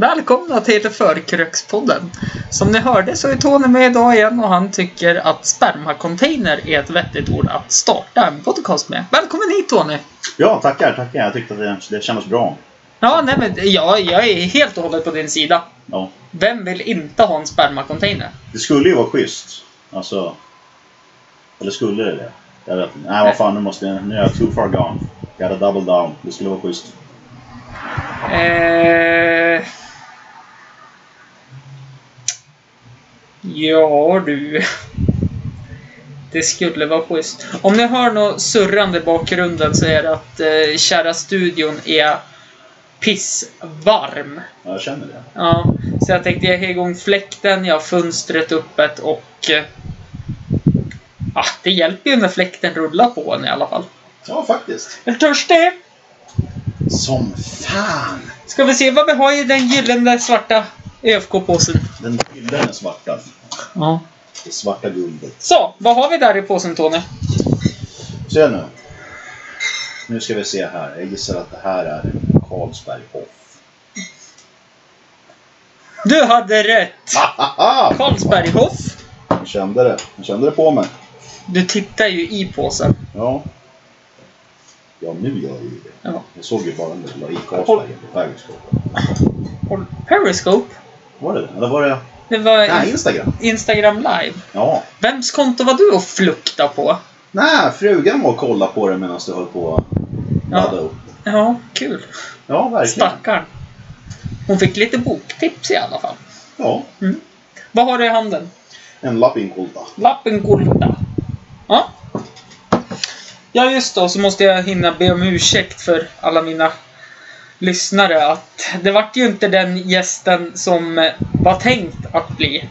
Välkomna till Förkrökspodden. Som ni hörde så är Tony med idag igen och han tycker att spermacontainer är ett vettigt ord att starta en podcast med. Välkommen hit Tony! Ja, tackar, tackar. Jag tyckte att det, det kändes bra. Ja, nej men ja, jag är helt och hållet på din sida. Ja. Vem vill inte ha en spermacontainer? Det skulle ju vara schysst. Alltså... Eller skulle det det? Jag vet inte. Nej, vad fan, nu måste jag... Nu är jag too far gone. Gotta double down. Det skulle vara schysst. Eh... Ja du. Det skulle vara schysst. Om ni hör något surrande i bakgrunden så är det att eh, kära studion är pissvarm. Ja, jag känner det. Ja, så jag tänkte jag har igång fläkten, jag har fönstret öppet och... Eh, ah, det hjälper ju när fläkten rullar på en i alla fall. Ja, faktiskt. Är du törstig? Som fan! Ska vi se vad vi har i den gyllene svarta ÖFK-påsen. Den gyllene svarta. Ja. Det svarta guldet. Så, vad har vi där i påsen Tony? Se nu. Nu ska vi se här. Jag gissar att det här är Carlsberg Hoff. Du hade rätt! Hahaha! Carlsberghoff. Jag kände det. Jag kände det på mig. Du tittar ju i påsen. Ja. Ja, nu gör jag ju det. Ja. Jag såg ju bara när du la i Carlsberg på Periscope. Periscope. Var det? Eller var det... Det var Nej, Instagram. Instagram live. Ja. Vems konto var du och flukta på? Nej, frugan var och kollade på det medan du höll på att ladda Ja. upp. Ja, kul. Ja, verkligen. Stackarn. Hon fick lite boktips i alla fall. Ja. Vad har du i handen? En lapp inkolta. Lappen Kulta. Ja. Ja, just då. Så måste jag hinna be om ursäkt för alla mina lyssnare att det vart ju inte den gästen som var tänkt att bli.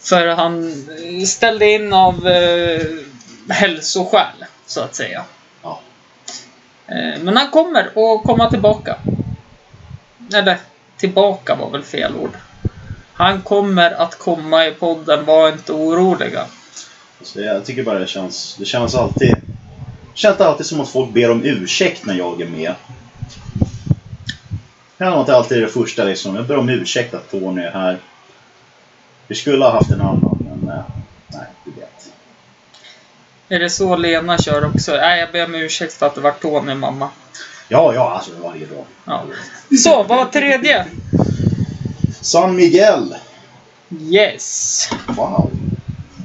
För han ställde in av eh, hälsoskäl, så att säga. Ja. Eh, men han kommer att komma tillbaka. Eller, tillbaka var väl fel ord. Han kommer att komma i podden, var inte oroliga. Så jag tycker bara det känns... Det känns alltid... Det känns alltid som att folk ber om ursäkt när jag är med. Det är inte alltid det första liksom. Jag ber om ursäkt att Tony är här. Vi skulle ha haft en annan, men eh, nej, du vet. Är det så Lena kör också? Nej, jag ber om ursäkt för att det var Tony mamma. Ja, ja, alltså varje dag. Ja. Så, vad var tredje? San Miguel! Yes. Wow!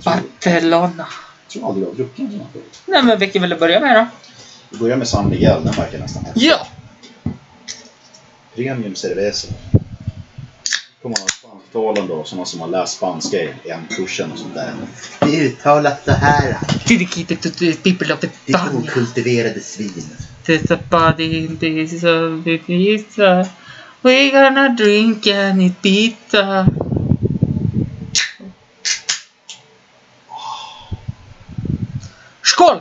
Barcelona. Jag tror aldrig jag har druckit en sån här förut. Nej, men vilken vill du börja med då? Vi börjar med San Miguel, den verkar nästan häftig. Ja. Premium cerveza. Kommer man spansktalen då, sådana som har läst spanska i en kursen och sånt där. Det är uttalat så här. Ditt okultiverade svin. Testa body, this of the pizza. We gonna drink and eat pizza. Skål!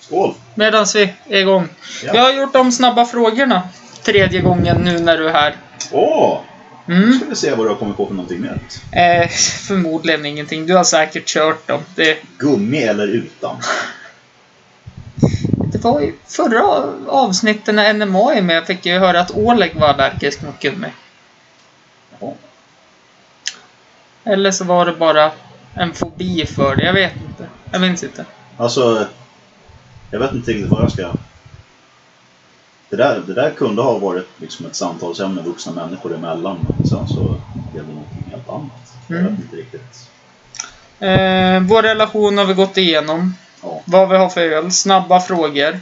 Skål! Medan vi är igång. Ja. Jag har gjort de snabba frågorna. Tredje gången nu när du är här. Åh! Nu Mm. ska vi se vad du har kommit på för någonting nytt. Eh, förmodligen ingenting. Du har säkert kört dem. Det, Gummi eller utan? det var ju förra avsnittet när NMA är med fick jag höra att Oleg var allergisk mot gummi. Jaha. Eller så var det bara en fobi för det. Jag vet inte. Jag minns inte. Alltså, jag vet inte riktigt vad jag ska... Det där, det där kunde ha varit liksom ett samtalsämne vuxna människor emellan. Men sen så blev det någonting helt annat. Jag Mm. vet inte riktigt. Eh, vår relation har vi gått igenom. Ja. Vad vi har för öl. Snabba frågor.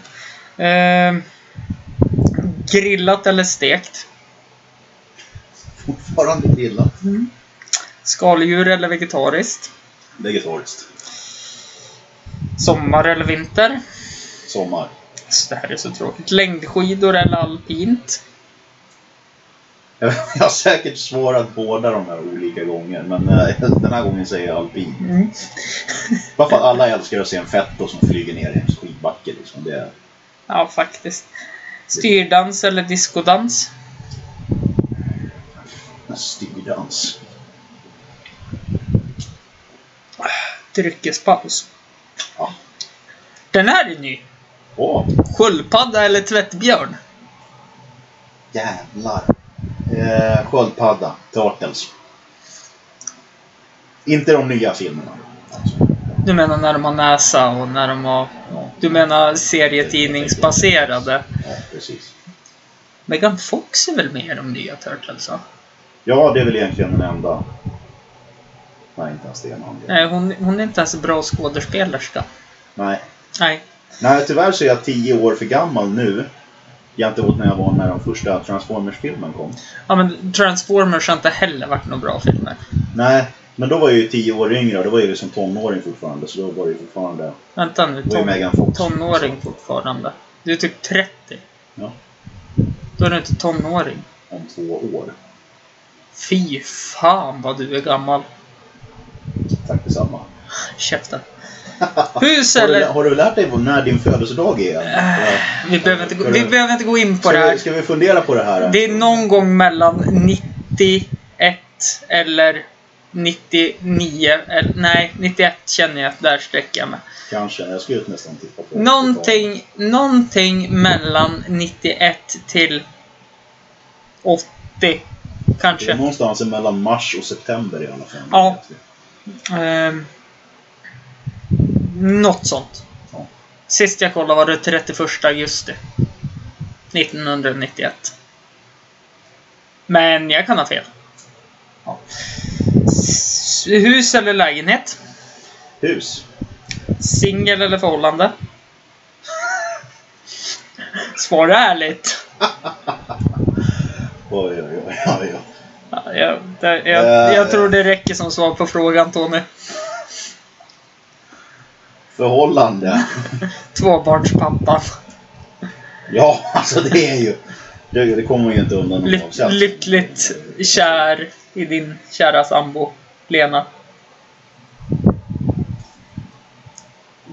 Eh, grillat eller stekt? Fortfarande grillat. Skaldjur eller vegetariskt? Vegetariskt. Sommar eller vinter? Sommar. Det här är så tråkigt. Längdskidor eller alpint? Jag har säkert svarat båda de här olika gånger, men eh, den här gången säger jag alpin. Mm. Bara för att alla älskar att se en fetto som flyger ner i en skidbacke. Liksom. Det, Ja, faktiskt. Styrdans eller diskodans? Styrdans. Dryckespaus. Ja. Den här är ny. Åh, Sköldpadda eller tvättbjörn? jävlar. Eh, sköldpadda. Turtles. Inte de nya filmerna. Du menar när de har näsa och när de har... Ja, Du menar serietidningsbaserade? ja, precis. Megan Fox är väl med i de nya Turtles? va? Ja, det är väl egentligen den enda. Nej, inte ens det. Nej, hon, hon är inte ens en bra skådespelerska. Nej. Nej. Nej, tyvärr så är jag tio år för gammal nu. Gentemot när jag var när de första Transformers-filmen kom. Ja, men Transformers har inte heller varit några bra filmer. Nej, men då var jag ju tio år yngre och då var jag ju som tonåring fortfarande. Så då var det ju fortfarande... Vänta nu, ton, Fox. tonåring fortfarande. Du är typ 30. Ja, Då är du inte tonåring. om två år. Fy fan vad du är gammal. Tack detsamma. Käften. Hus Har du, eller... har du lärt dig när din födelsedag är? än? Vi behöver inte, gå, vi behöver inte gå in på det vi, här. ska vi fundera på det här? Det är någon gång mellan 91 eller 99. Eller, nej, 91 känner jag att där sträcker jag mig. Kanske. Jag skulle nästan tippa på Någonting, någonting mellan 91 till 80. Det är Kanske. någonstans mellan mars och september i alla fall. Ja. Något sånt. Sist jag kollade var det 31 augusti. 1991. Men jag kan ha fel. Ja. Hus eller lägenhet? Hus. Singel eller förhållande? Svara ärligt. Oj, oj, oj. oj. Ja, jag, jag, Eh. jag tror det räcker som svar på frågan Tony. Förhållande. Tvåbarnspappan. Ja, alltså det är ju... Det, det kommer ju inte undan Ly lyckligt kär i din kära sambo Lena.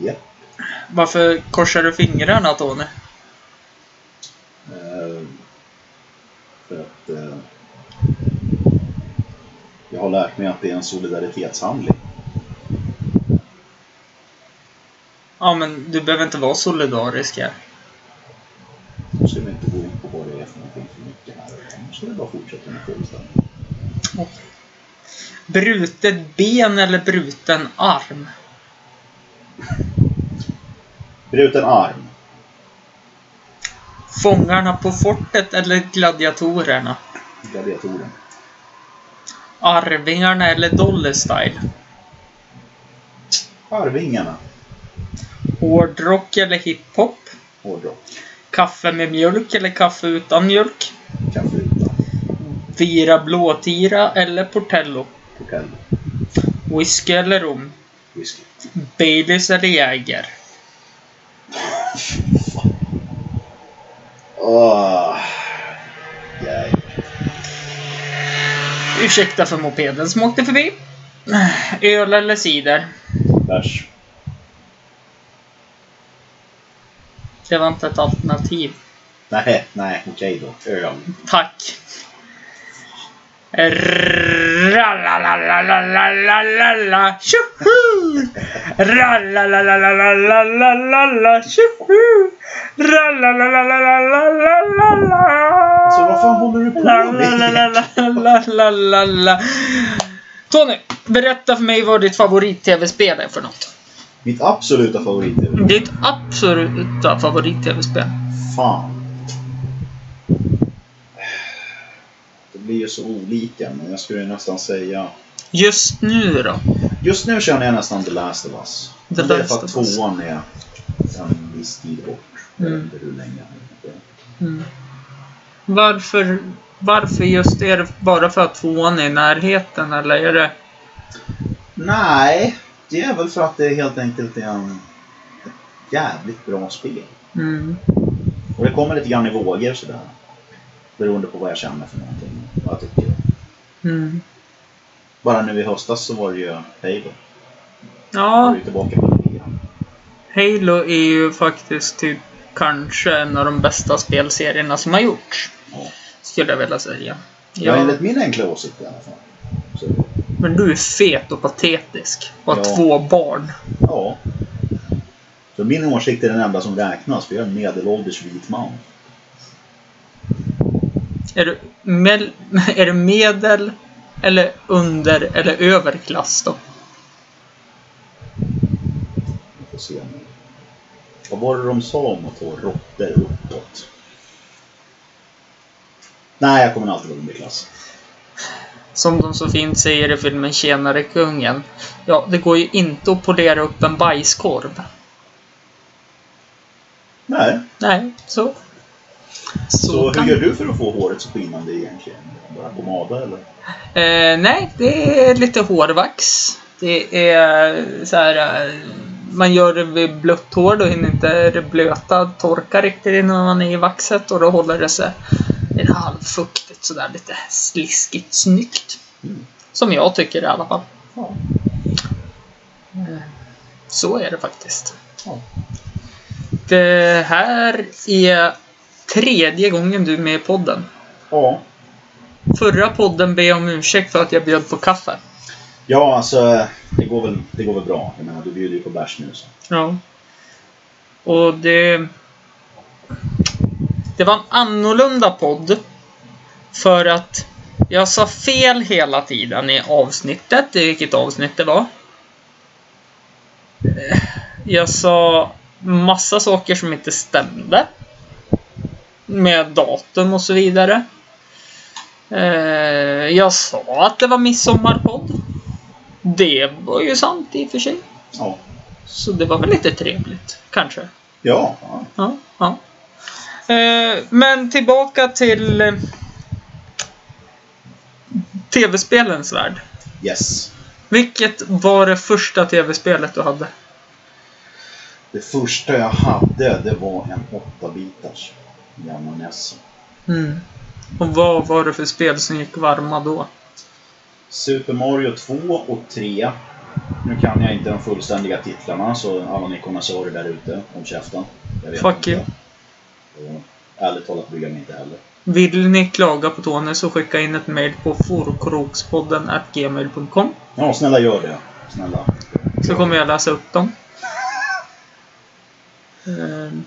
Japp. Varför korsar du fingrarna Tony? Eh, för att eh, jag har lärt mig att det är en solidaritetshandling. Ja men du behöver inte vara solidarisk här. Nu ska vi inte gå in på vad det är för någonting för mycket här. Nu ska vi bara fortsätta med frågeställningen. Brutet ben eller bruten arm? Bruten arm. Fångarna på fortet eller gladiatorerna? Gladiatoren. Arvingarna eller Dolly Style? Arvingarna. Hårdrock eller hiphop? Hårdrock. Kaffe med mjölk eller kaffe utan mjölk? Kaffe utan. Vira blåtira eller Portello? Portello. Whisky eller rom? Whisky. Baileys eller Jäger? Åh. Jäj. Ursäkta för mopeden som åkte förbi. Öl eller cider? Bärs. Det var inte ett alternativ. Nej, nej, okej då. Öl. Tack. Rallalalalalala tjoho! Rallalalalalala tjoho! Rallalalalalala Så vad fan håller du på med? Tony, berätta för mig vad ditt favorit-tv-spel är för något. Mitt absoluta favorit är Ditt absoluta favorit-tv-spel. Fan. Det blir ju så olika, men jag skulle nästan säga... Just nu då? Just nu känner jag nästan The Last of Us. The det är för att tvåan är en viss tid bort. Jag vet Mm. inte hur länge. Mm. Varför, varför just? Är det bara för att tvåan är i närheten eller är det... Nej, det är väl för att det helt enkelt är en ett jävligt bra spel. Mm. Och det kommer lite grann i vågor sådär. Beroende på vad jag känner för någonting. Vad jag tycker. Mm. Bara nu i höstas så var det ju Halo. Ja, är tillbaka på den ligan. Halo är ju faktiskt typ kanske en av de bästa spelserierna som har gjorts. Ja. Skulle jag vilja säga. Ja. Ja, Enligt min enkla åsikt i alla fall. Så, men du är fet och patetisk. Och har Ja. två barn. ja. Så min åsikt är den enda som räknas, för jag är en medelålders vit man. Är du, med, är du medel, eller under, eller överklass då? Vi får se nu. Vad var det de sa om att få råttor uppåt? Nej, jag kommer alltid vara underklass. Som de så fint säger i filmen Tjenare kungen. Ja, det går ju inte att polera upp en bajskorv. Nej. Nej, så. Så, Så hur kan- gör du för att få håret så skinande egentligen? Bara pomada eller? Eh, nej, det är lite hårvax. Det är så här... Eh, man gör det vid blött hår, då hinner inte det blöta torka riktigt innan man är i vaxet och då håller det sig halvfuktigt sådär lite sliskigt snyggt. Mm. Som jag tycker i alla fall. Ja. Eh, Så är det faktiskt. Ja. Det här är tredje gången du är med i podden. ja. Förra podden ber jag om ursäkt för att jag bjöd på kaffe. Ja, alltså det går, väl, det går väl bra. Jag menar, du bjuder ju på bärs nu så. Ja. Och det... Det var en annorlunda podd. För att jag sa fel hela tiden i avsnittet, i vilket avsnitt det var. Jag sa massa saker som inte stämde. Med datum och så vidare. Eh, Jag sa att det var midsommarpodd. Det var ju sant i och för sig. Ja. Så det var väl lite trevligt, kanske. Ja. ja. Ja, men tillbaka till eh, tv-spelens värld. Yes. Vilket var det första tv-spelet du hade? Det första jag hade, det var en 8-bitars. Gammal NES. Mm. Och vad var det för spel som gick varma då? Super Mario 2 och 3. Nu kan jag inte de fullständiga titlarna, så alla ni konnässörer där ute, om käften. Fuck inte. Och ärligt talat bryr jag mig inte heller. Vill ni klaga på Tony så skicka in ett mail på forkrokspodden gmail.com Ja, snälla gör det. Snälla. Så kommer jag läsa upp dem. Ehm,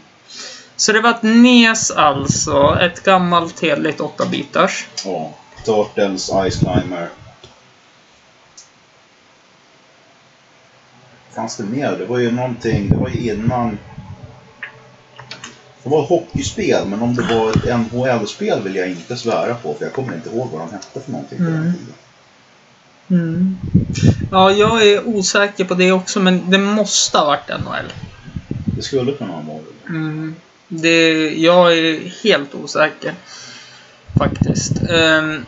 Så det var ett NES alltså. Ett gammalt heligt 8-bitars. Ja. Turtles, Ice Climber. Fanns det mer? Det var ju någonting, det var ju innan... Det var ett hockeyspel, men om det var ett NHL-spel vill jag inte svära på, för jag kommer inte ihåg vad de hette för någonting på den Mm. tiden. Mm. Ja, jag är osäker på det också, men det måste ha varit NHL. Det skulle kunna vara det. Mm. Det, jag är helt osäker. Faktiskt. Ehm,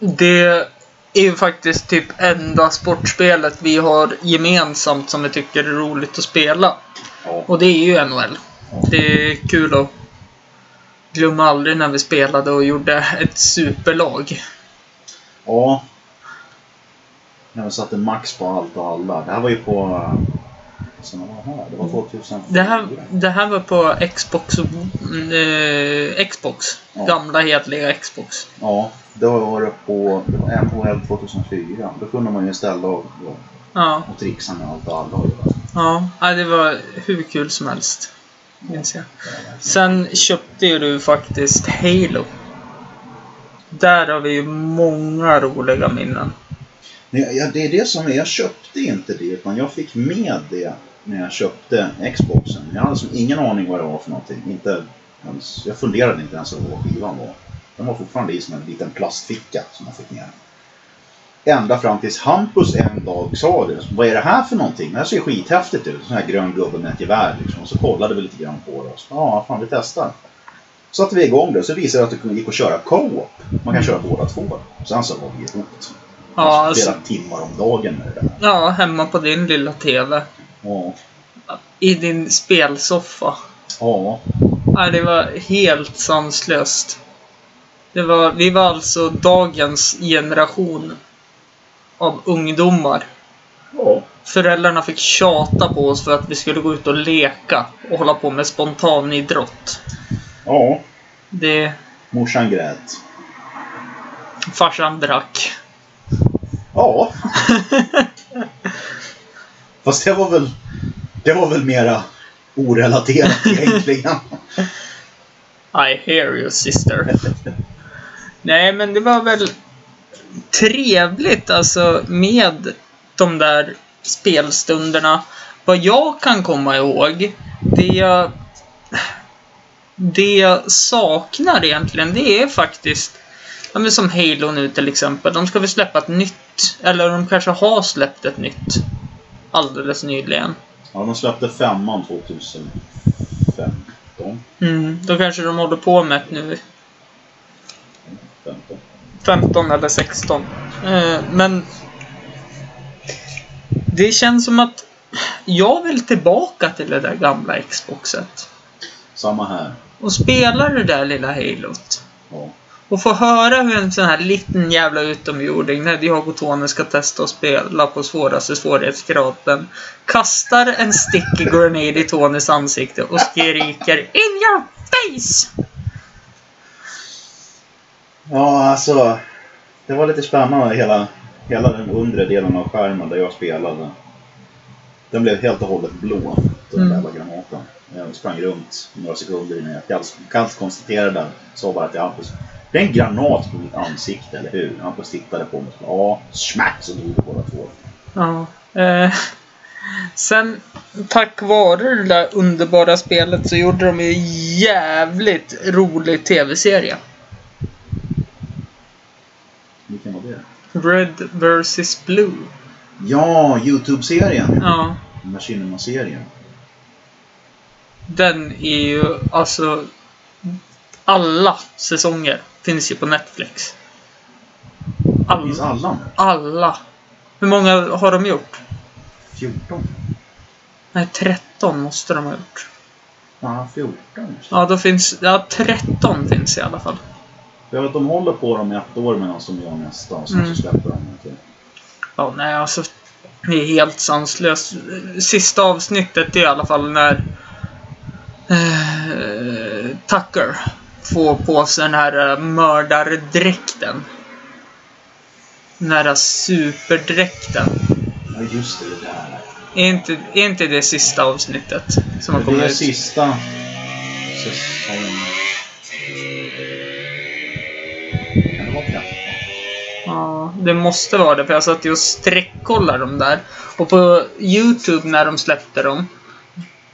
det är ju faktiskt typ enda sportspelet vi har gemensamt som vi tycker är roligt att spela. Ja. Och det är ju NHL. Det är kul att glömma aldrig när vi spelade och gjorde ett superlag. ja. När vi satte max på allt och alla. Det här var ju på... eh, Sen var det här? Det var 2004. Det här, det här var på Xbox, eh, Xbox. Ja. Gamla hedliga Xbox. Ja, då var det på det var NHL 2004. Då kunde man ju ställa och, och, Ja, och trixa med allt och alla. och ja. ja, det var hur kul som helst. Minns jag. Sen köpte ju du faktiskt Halo. Där har vi ju många roliga minnen. Ja, det är det som är, jag köpte inte det utan jag fick med det när jag köpte Xboxen. Jag hade alltså ingen aning vad det var för någonting. Inte ens, jag funderade inte ens över vad skivan var. Den var fortfarande i som en liten plastficka som jag fick med. Ända fram tills Hampus en dag sa det. Vad är det här för någonting? Det här ser skithäftigt ut. Sån här grön gubbe med ett gevär liksom. Och så kollade vi lite grann på det. Ja, fan vi testar. Så satte vi igång det. Så visade det att det gick att köra co-op. Man kan köra båda två. Sen så var vi ihop. Ja, Alltså, flera alltså, timmar om dagen med det där. ja, hemma på din lilla TV. Ja. I din spelsoffa. Ja. Ja, det var helt sanslöst. Det var, vi var alltså dagens generation av ungdomar. Ja. föräldrarna fick tjata på oss för att vi skulle gå ut och leka och hålla på med spontanidrott. Ja, Det... morsan grät. Farsan drack. Ja. Fast det var väl... Det var väl mera orelaterat egentligen. I hear you sister. Nej, men det var väl trevligt alltså med de där spelstunderna. Vad jag kan komma ihåg, det jag, det jag saknar egentligen, det är faktiskt Ja, men som Halo nu till exempel. De ska väl släppa ett nytt. Eller de kanske har släppt ett nytt. Alldeles nyligen. Ja, de släppte femman 2015. Mm, då kanske de håller på med ett nu. 15. 15 eller 16. Eh, men det känns som att jag vill tillbaka till det där gamla Xboxet. Samma här. Och spela det där lilla Halot. Ja. Och få höra hur en sån här liten jävla utomjording, när jag och Tony ska testa att spela på svåraste svårighetsgraden, kastar en sticky grenade i Tonys ansikte och skriker In your face! Ja, alltså. Det var lite spännande hela, hela den undre delen av skärmen där jag spelade. Den blev helt och hållet blå, den Mm. jävla granaten. Jag sprang runt några sekunder innan jag kallt konstaterade, sa bara till Hampus. Det är en granat på mitt ansikte, eller hur? Hampus tittade på mig och sa ja, smack så dog vi båda två. Ja. Eh, sen, tack vare det där underbara spelet så gjorde de ju jävligt rolig tv-serie. Vilken var det? Red vs Blue. Ja, Youtube-serien. Ja. Machinima-serien. Den är ju alltså... Alla säsonger finns ju på Netflix. Det finns Alla. alla nu. alla. Hur många har de gjort? 14. Nej, 13 måste de ha gjort. Ja, 14. Ja, då finns... Ja, 13 finns i alla fall. För att de håller på dem i ett år medan de gör nästa och sen Mm. så släpper de det. Ja, nej alltså. Det är helt sanslöst. Sista avsnittet är i alla fall när eh, Tucker får på sig den här eh, mördardräkten. Den här superdräkten. Ja, just det. Det där. Är inte, är inte det sista avsnittet som har Det kommit är ut? sista säsong... Ja, det måste vara det. För jag satt ju och sträckkollade dem där. Och på YouTube när de släppte dem.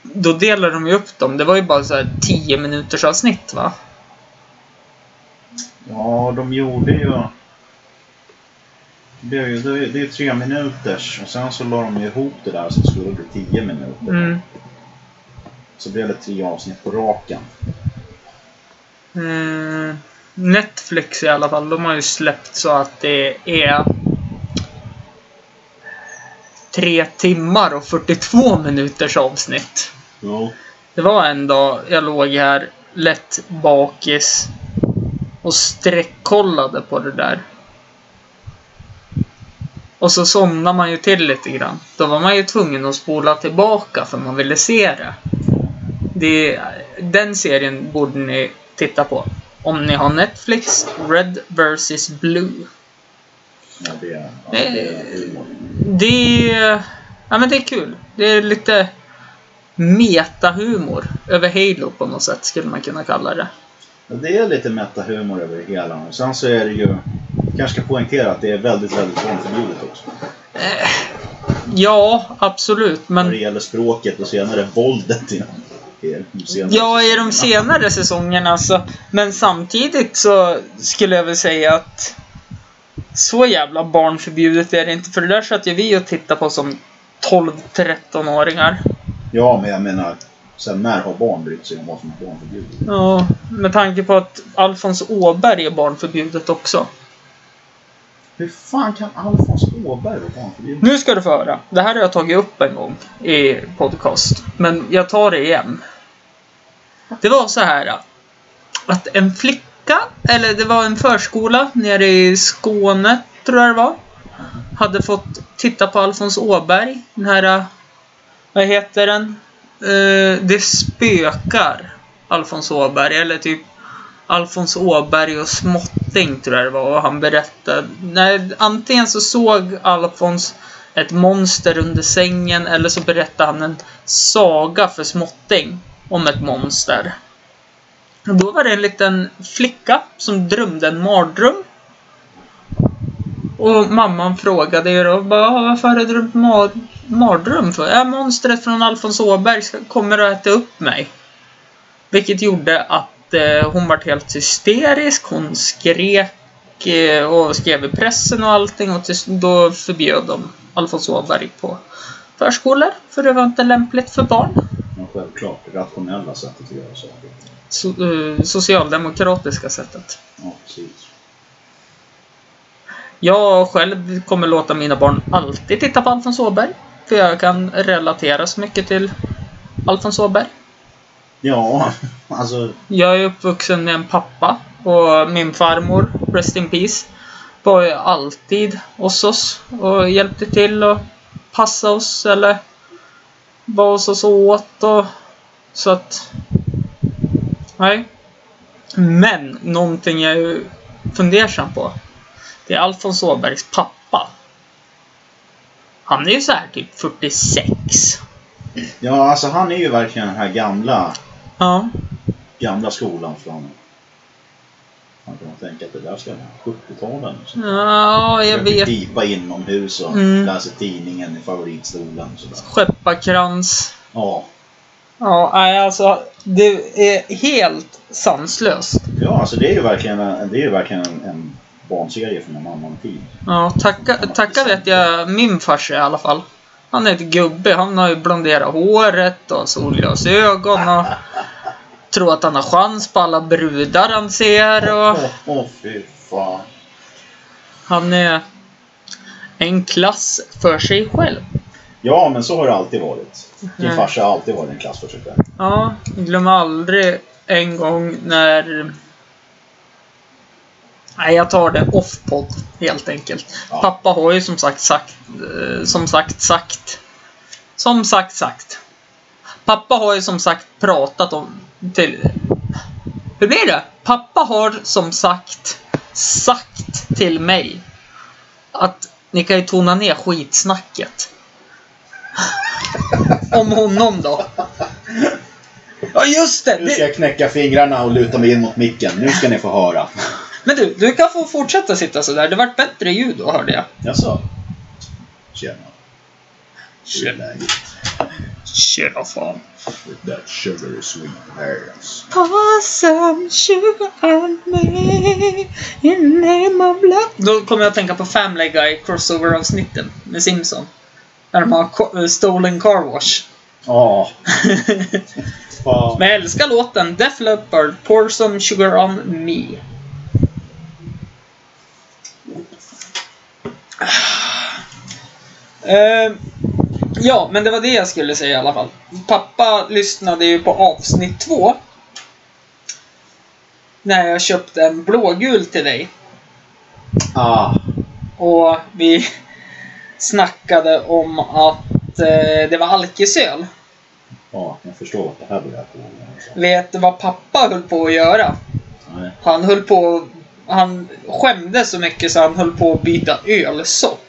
Då delade de ju upp dem. Det var ju bara så här 10 minuters avsnitt va? Ja, de gjorde ju... Det är ju det är, tre minuters och sen så la de ihop det där så det skulle bli 10 minuter. Mm. Så blev det tre avsnitt på raken. Mm. Netflix i alla fall. De har ju släppt så att det är tre timmar och 42 minuters avsnitt. Jo. Det var en dag jag låg här lätt bakis och sträckkollade på det där. Och så somnade man ju till lite grann. Då var man ju tvungen att spola tillbaka för man ville se det. det den serien borde ni titta på. Om ni har Netflix, Red vs Blue. Ja, det, ja, det är. Det är, ja, men det är kul. Det är lite metahumor över Halo på något sätt skulle man kunna kalla det. Det är lite metahumor över det hela. Och sen så är det ju... kanske ska poängtera att det är väldigt, väldigt barnförbjudet också. Ja, absolut. När det Men gäller språket och senare våldet i senare ja, i de senare säsongerna så. Men samtidigt så skulle jag väl säga att så jävla barnförbjudet är det inte. För det där satt ju vi och tittade på som 12-13-åringar. Ja, men jag menar... Sen när har barn brytt sig om vad som är barnförbjudet? Ja, med tanke på att Alfons Åberg är barnförbjudet också. Hur fan kan Alfons Åberg vara barnförbjuden? Nu ska du få höra. Det här har jag tagit upp en gång i podcast. Men jag tar det igen. Det var så här äh, att en flicka, eller det var en förskola nere i Skåne, tror jag det var. hade fått titta på Alfons Åberg. Den här... Äh, vad heter den? Äh, det spökar. Alfons Åberg. Eller typ Alfons Åberg och Småtting tror jag det var. Och han berättade. Nej, antingen så såg Alfons ett monster under sängen. Eller så berättade han en saga för Småtting. Om ett monster. Och då var det en liten flicka som drömde en mardröm. Och mamman frågade ju då bara, varför har du drömt mar mardröm för? Äh, monstret från Alfons Åberg kommer att äta upp mig. Vilket gjorde att eh, hon var helt hysterisk. Hon skrek eh, och skrev i pressen och allting. Och till, då förbjöd de Alfons Åberg på förskolor. För det var inte lämpligt för barn. Självklart, det rationella sättet att göra saker. So, eh, socialdemokratiska sättet. Ja, precis. Jag själv kommer låta mina barn alltid titta på Alfons Åberg. För jag kan relatera så mycket till Alfons Åberg. Ja, alltså... Jag är uppvuxen med en pappa och min farmor, rest in peace, var ju alltid hos oss och hjälpte till och passa oss eller hos oss och åt och så att... Nej. Men någonting jag är fundersam på. Det är Alfons Åbergs pappa. Han är ju så här typ 46. Ja, alltså han är ju verkligen den här gamla, Ja. gamla skolan från... Man kan tänka att det där ska vara 70-talen. Så. Ja, jag vet. pipa inomhus och Mm. läser tidningen i favoritstolen. Skepparkrans. Ja. Ja, nej alltså. Det är helt sanslöst. ja, alltså det är ju verkligen, en- det är ju verkligen en, en barnserie från en annan tid. Ja, tacka, tacka vet jag min farsa i alla fall. Han är ett gubbe. Han har ju blonderat håret och solglasögon och tror att han har chans på alla brudar han ser och Åh, åh, fy fan. han är en klass för sig själv. Ja, men så har det alltid varit. Din Nej. farsa har alltid varit en klass för sig själv. Ja, glömmer aldrig en gång när... Nej, jag tar det off-podd helt enkelt. Ja. Pappa har ju som sagt sagt... eh, Som sagt sagt... Som sagt sagt. Pappa har ju som sagt pratat om... Till, hur blir det? Pappa har som sagt sagt till mig att ni kan ju tona ner skitsnacket. Om honom då. Ja just det! Nu ska jag knäcka fingrarna och luta mig in mot micken. Nu ska ni få höra. men du, du kan få fortsätta sitta sådär. Det vart bättre ljud då hörde jag. Jaså? Tjena. Hur är läget? Tjena fan. With that sugary sweet ass. Pour some sugar on me in name of love. Då kommer jag att tänka på Family Guy crossover-avsnitten med Simpson. När de har eh, Stolen Car Wash. Ja. Fan. Men jag älskar låten Def Leppard, Pour some sugar on me. Eh, ja, men det var det jag skulle säga i alla fall. Pappa lyssnade ju på avsnitt två. När jag köpte en blågul till dig. Ah. Och vi snackade om att eh, det var alkisöl. Ja, jag förstår att det här börjar på. Vet du vad pappa höll på att göra? Nej. Han höll på... Han skämde så mycket så han höll på att byta ölsort.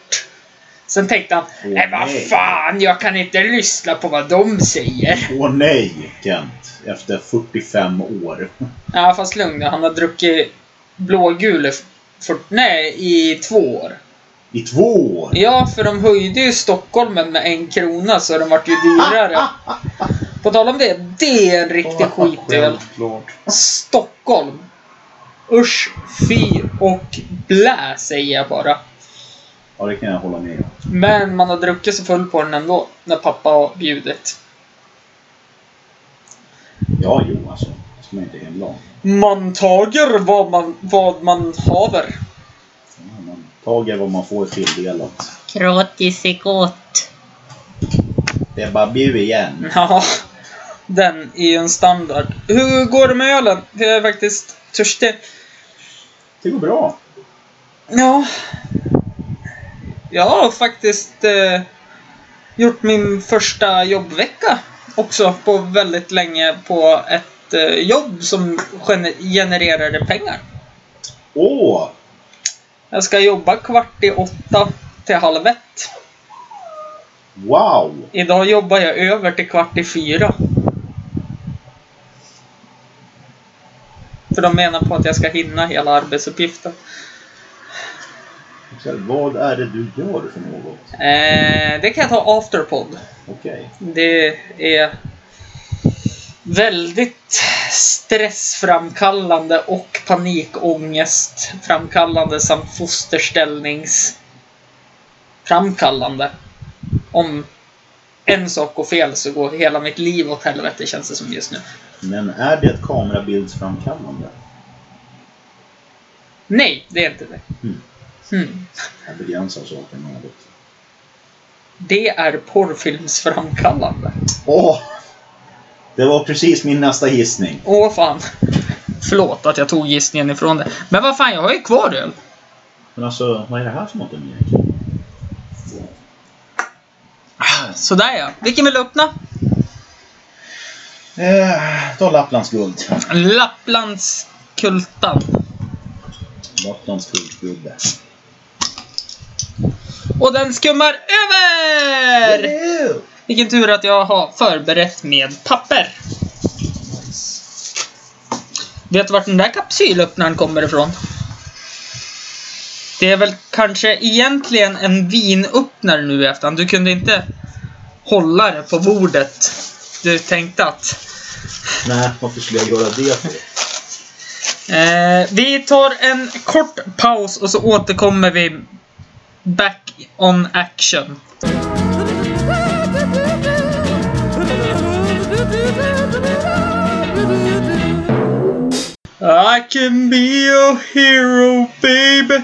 Sen tänkte han, nej vad nej." fan, jag kan inte lyssna på vad de säger. Åh nej, Kent. Efter 45 år. Ja, fast lugn han har druckit blågul i för, nej, i två år. I två år? Ja, för de höjde ju Stockholmen med en krona så den vart ju dyrare. På tal om det, det är en riktig skitöl. Självklart. Stockholm. Usch, fy och blä säger jag bara. Ja, det kan jag hålla med om. Men man har druckit sig full på den ändå, när pappa har bjudit. Ja, jo alltså. Det ska man inte himla om. Man tager vad man, vad man haver. Ja, man tager vad man får tilldelat. Gratis är gott. Det är bara bu igen. Ja, den är ju en standard. Hur går det med ölen? För jag är faktiskt törstig. Det går bra. Ja. Jag har faktiskt eh, gjort min första jobbvecka också på väldigt länge på ett eh, jobb som gener- genererade pengar. Åh! Jag ska jobba kvart i åtta till halv ett. Wow! Idag jobbar jag över till kvart i fyra. För de menar på att jag ska hinna hela arbetsuppgiften. Här, Vad är det du gör för något? Eh, det kan jag ta afterpod. Okej. Det är väldigt stressframkallande och panikångestframkallande samt fosterställningsframkallande. Om en sak går fel så går hela mitt liv åt helvete känns det som just nu. Men är det kamerabildsframkallande? Nej, det är inte det. Mm. Hmm. Jag begränsar saken något. Det är porrfilmsframkallande. Åh! Det var precis min nästa gissning. Åh fan. Förlåt att jag tog gissningen ifrån det. Men vad fan, jag har ju kvar öl. Men alltså, vad är det här för något egentligen? Sådär ja. Vilken vill du öppna? Eh, ta Lapplands guld. Lapplands guldgubbe. Och den skummar över! Vilken tur att jag har förberett med papper. Vet du vart den där kapsylöppnaren kommer ifrån? Det är väl kanske egentligen en vinöppnare nu i efterhand. Du kunde inte hålla det på bordet. Du tänkte att Nej, varför skulle jag göra det för? Eh, vi tar en kort paus och så återkommer vi back on action. I can be your hero baby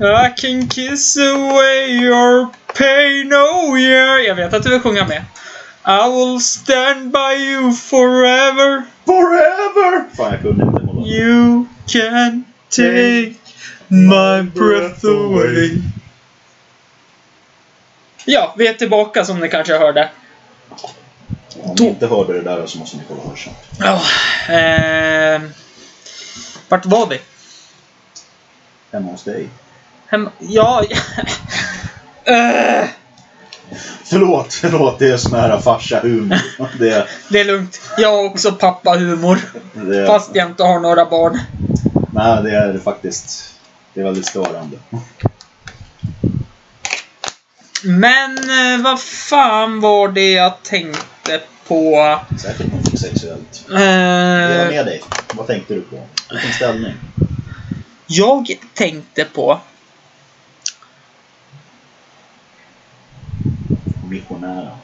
I can kiss away your pain oh yeah Jag vet att du vill sjunga med. I will stand by you forever Forever! Fan, jag kunde inte hålla. You can take my breath away. Ja, vi är tillbaka som ni kanske hörde. Om ni inte hörde det där så måste ni kolla hörseln. Ja, eh, vart var vi? Hemma hos dig. Hem, ja... eh, Förlåt, förlåt. Det är sån här farsa-humor. Det, det är lugnt. Jag har också pappahumor. det, Fast jag inte har några barn. Nej, det är faktiskt... Det är väldigt störande. Men eh, vad fan var det jag tänkte på? Säkert något sexuellt. Dela Eh, med dig. Vad tänkte du på? Vilken ställning? jag tänkte på Missionären.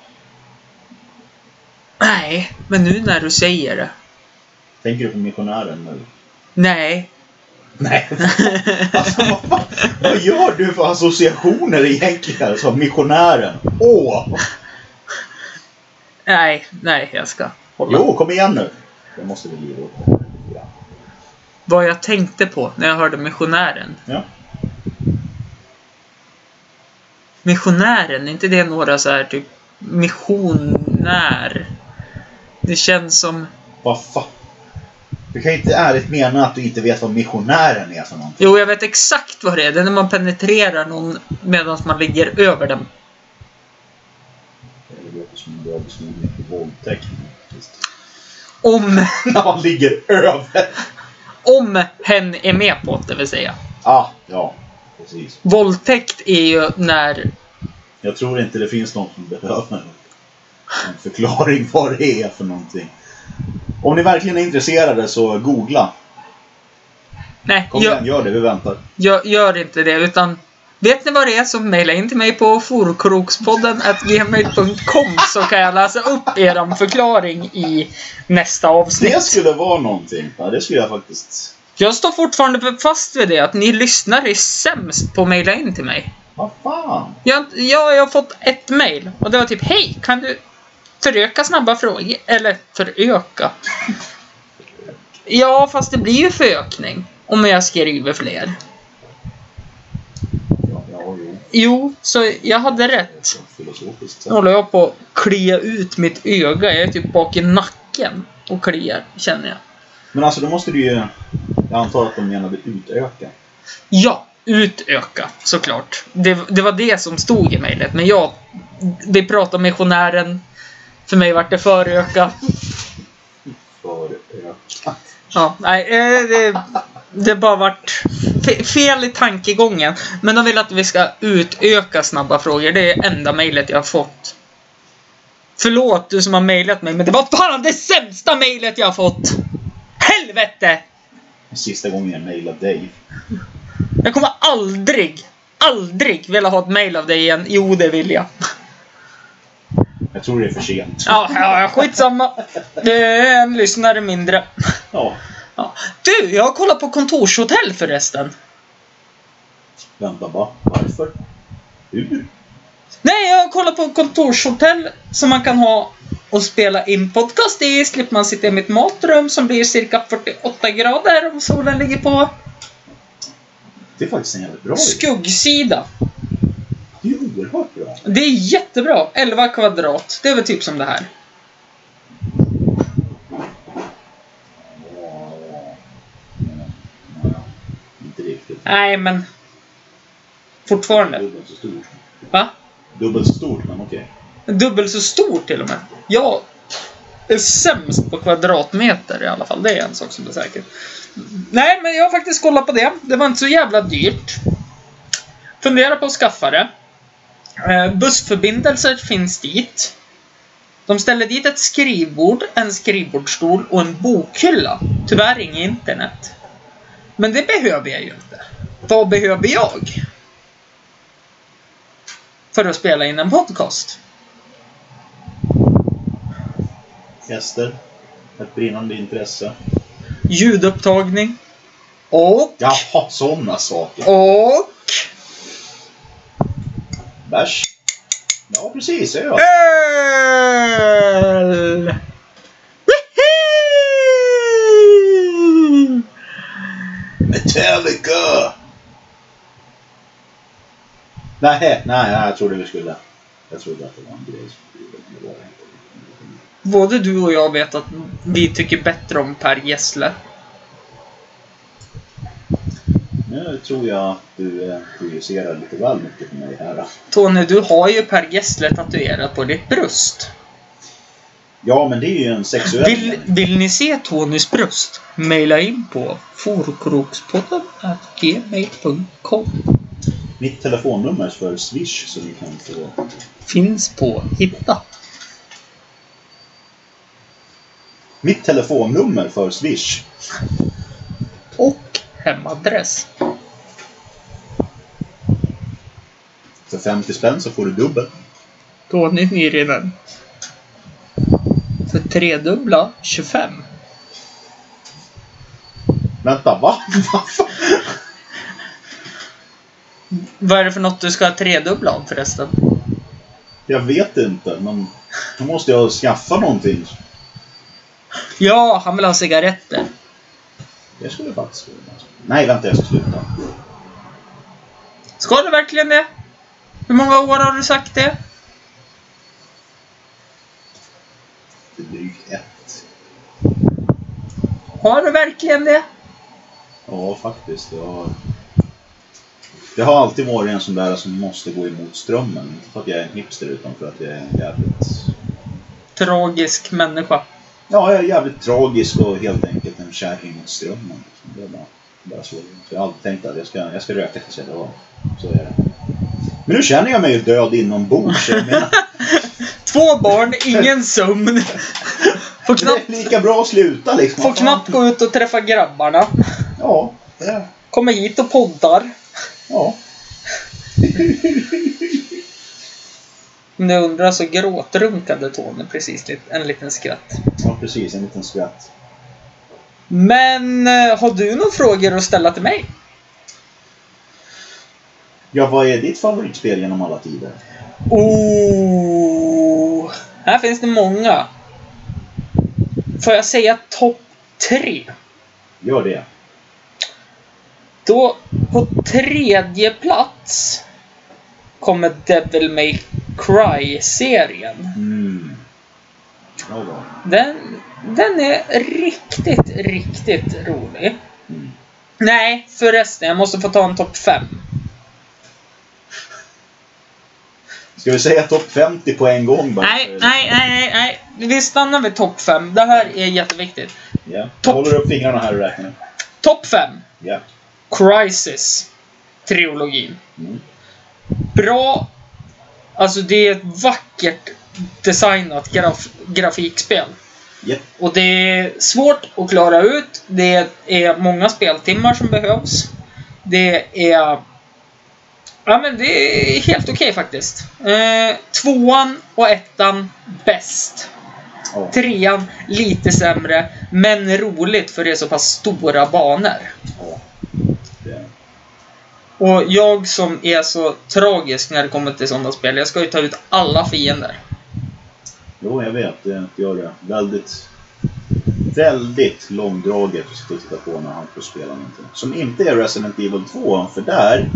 Nej, men nu när du säger det. Tänker du på missionären nu? Nej. Nej. Alltså, vad, fan- vad gör du för associationer egentligen som missionären? Åh! Nej, nej, jag ska hålla. Jo, kom igen nu. Jag måste väl ge upp. Ja. Vad jag tänkte på när jag hörde missionären. ja. Missionären, är inte det några så här typ missionär? Det känns som... Vad fan? Du kan ju inte ärligt mena att du inte vet vad missionären är för någonting. Jo, jag vet exakt vad det är. Det är när man penetrerar någon medan man ligger över dem. Det låter som en bra beskrivning på våldtäkt. Om, När man ligger över. om hen är med på det, vill säga. Ah, ja. Precis. Våldtäkt är ju när... Jag tror inte det finns någon som behöver en förklaring vad det är för någonting. Om ni verkligen är intresserade så googla. Nej, Kom gör, igen, gör det. Vi väntar. gör, gör inte det, utan... Vet ni vad det är så mejla in till mig på forkrokspodden gmail.com så kan jag läsa upp er förklaring i nästa Det avsnitt. skulle vara någonting. Ja, det skulle jag faktiskt... Jag står fortfarande fast vid det, att ni lyssnare är sämst på att mejla in till mig. Vad fan? Jag, jag, jag har fått ett mejl och det var typ Hej, kan du föröka snabba frågor? Eller föröka? Ja, fast det blir ju förökning om jag skriver fler. Jo, så jag hade rätt. Nu håller jag på att klia ut mitt öga. Jag är typ bak i nacken och kliar, känner jag. Men alltså då måste du ju... Jag antar att de menade utöka. Ja, utöka såklart. Det, det var det som stod i mejlet. Men jag, vi pratade med missionären. För mig vart det föröka. För öka. Ja, nej, eh, det, det bara vart fe- fel i tankegången. Men de vill att vi ska utöka snabba frågor. Det är enda mejlet jag har fått. Förlåt du som har mejlat mig, men det var fan det sämsta mejlet jag har fått! Helvete! Sista gången jag mejlade dig. Jag kommer aldrig, aldrig vilja ha ett mejl av dig igen. Jo, det vill jag. Jag tror det är för sent. Ja, ja skitsamma. Det är en lyssnare mindre. Ja. Ja. Du, jag har kollat på kontorshotell förresten. Vänta bara. Varför? Hur? Nej, jag har kollat på kontorshotell som man kan ha och spela in podcast i. Slipper man sitta i mitt matrum som blir cirka 48 grader och solen ligger på. Det är faktiskt en jävligt bra. Skuggsida. Oerhört bra. Det är jättebra. 11 kvadrat. Det är väl typ som det här. Inte riktigt. Nej, men... Fortfarande. Dubbelt så stort. Va? Dubbelt så stort, men okej. Dubbelt så stor till och med. Jag är sämst på kvadratmeter i alla fall. Det är en sak som är säker. Nej, men jag har faktiskt kollat på det. Det var inte så jävla dyrt. Funderar på att skaffa det. Eh, bussförbindelser finns dit. De ställer dit ett skrivbord, en skrivbordsstol och en bokhylla. Tyvärr inget internet. Men det behöver jag ju inte. Vad behöver jag? För att spela in en podcast. Gäster. Ett brinnande intresse. ljudupptagning och, Jaha, sådana saker. och Bärs. Ja, precis. Öl! Woohoo! Metallica! Nej, nej, nej, jag trodde vi skulle... Jag trodde att det var en grej. som-. Både du och jag vet att vi tycker bättre om Per Gessle. Nu tror jag att du eh, projicerar lite väl mycket på mig här. Tony, du har ju Per Gessle tatuerat på ditt bröst. Ja, men det är ju en sexuell... Vill, vill ni se Tonys bröst? Maila in på forkrokspodden.gmail.com Mitt telefonnummer för Swish så ni kan få... Finns på Hitta. Mitt telefonnummer för Swish. Och hemadress. För 50 spänn så får du dubbel. Tony Nyrinen. För tredubbla 25. Vänta, va? Va? Vad är det för något du ska ha tredubbla av förresten? Jag vet inte, men då måste jag skaffa någonting. Ja, han vill ha cigaretter. Jag skulle faktiskt... Nej, vänta, jag ska sluta. Ska du verkligen det? Hur många år har du sagt det? Det drygt ett. Har du verkligen det? Ja, faktiskt. Jag har... Det har alltid varit en sån där som måste gå emot strömmen. Inte för att jag är en hipster, utan för att jag är en jävligt... Tragisk människa. Ja, jag är jävligt tragisk och helt enkelt en kärring mot strömmen. Det är bara, bara så. så jag har alltid tänkt att jag ska, jag ska röka tills jag dör. Så är det. Men nu känner jag mig ju död inombords. Två barn, ingen sömn. Får det knappt, är lika bra att sluta liksom. får knappt gå ut och träffa grabbarna. Ja, det. Kommer hit och poddar. Ja. Om ni undrar så gråtrunkade Tony precis en liten skratt. ja, precis. En liten skratt. Men eh, har du några frågor att ställa till mig? Ja, vad är ditt favoritspel genom alla tider? Oh, här finns det många. Får jag säga topp tre? Gör det. Då på tredje plats kommer Devil May Cry-serien. Mm. Den, den är riktigt, riktigt rolig. Mm. Nej, förresten. Jag måste få ta en topp 5. Ska vi säga topp 50 på en gång bara? Nej, nej, nej, nej. Vi stannar vid topp 5. Det här är jätteviktigt. Jag Topp. håller upp fingrarna här och räknar. Topp 5. Ja. Crisis. Trilogin. Mm. Bra. Alltså det är ett vackert designat graf grafikspel. Japp. Och det är svårt att klara ut. Det är många speltimmar som behövs. Det är... Ja men det är helt okej faktiskt. Eh, tvåan och ettan bäst. Ja. Trean lite sämre, men roligt för det är så pass stora banor. Ja. Det. Och jag som är så tragisk när det kommer till sådana spel, jag ska ju ta ut alla fiender. Jo, jag vet. Det gör det. Väldigt, väldigt långdraget att titta på när Hampus spelar någonting. Som inte är Resident Evil 2, för där,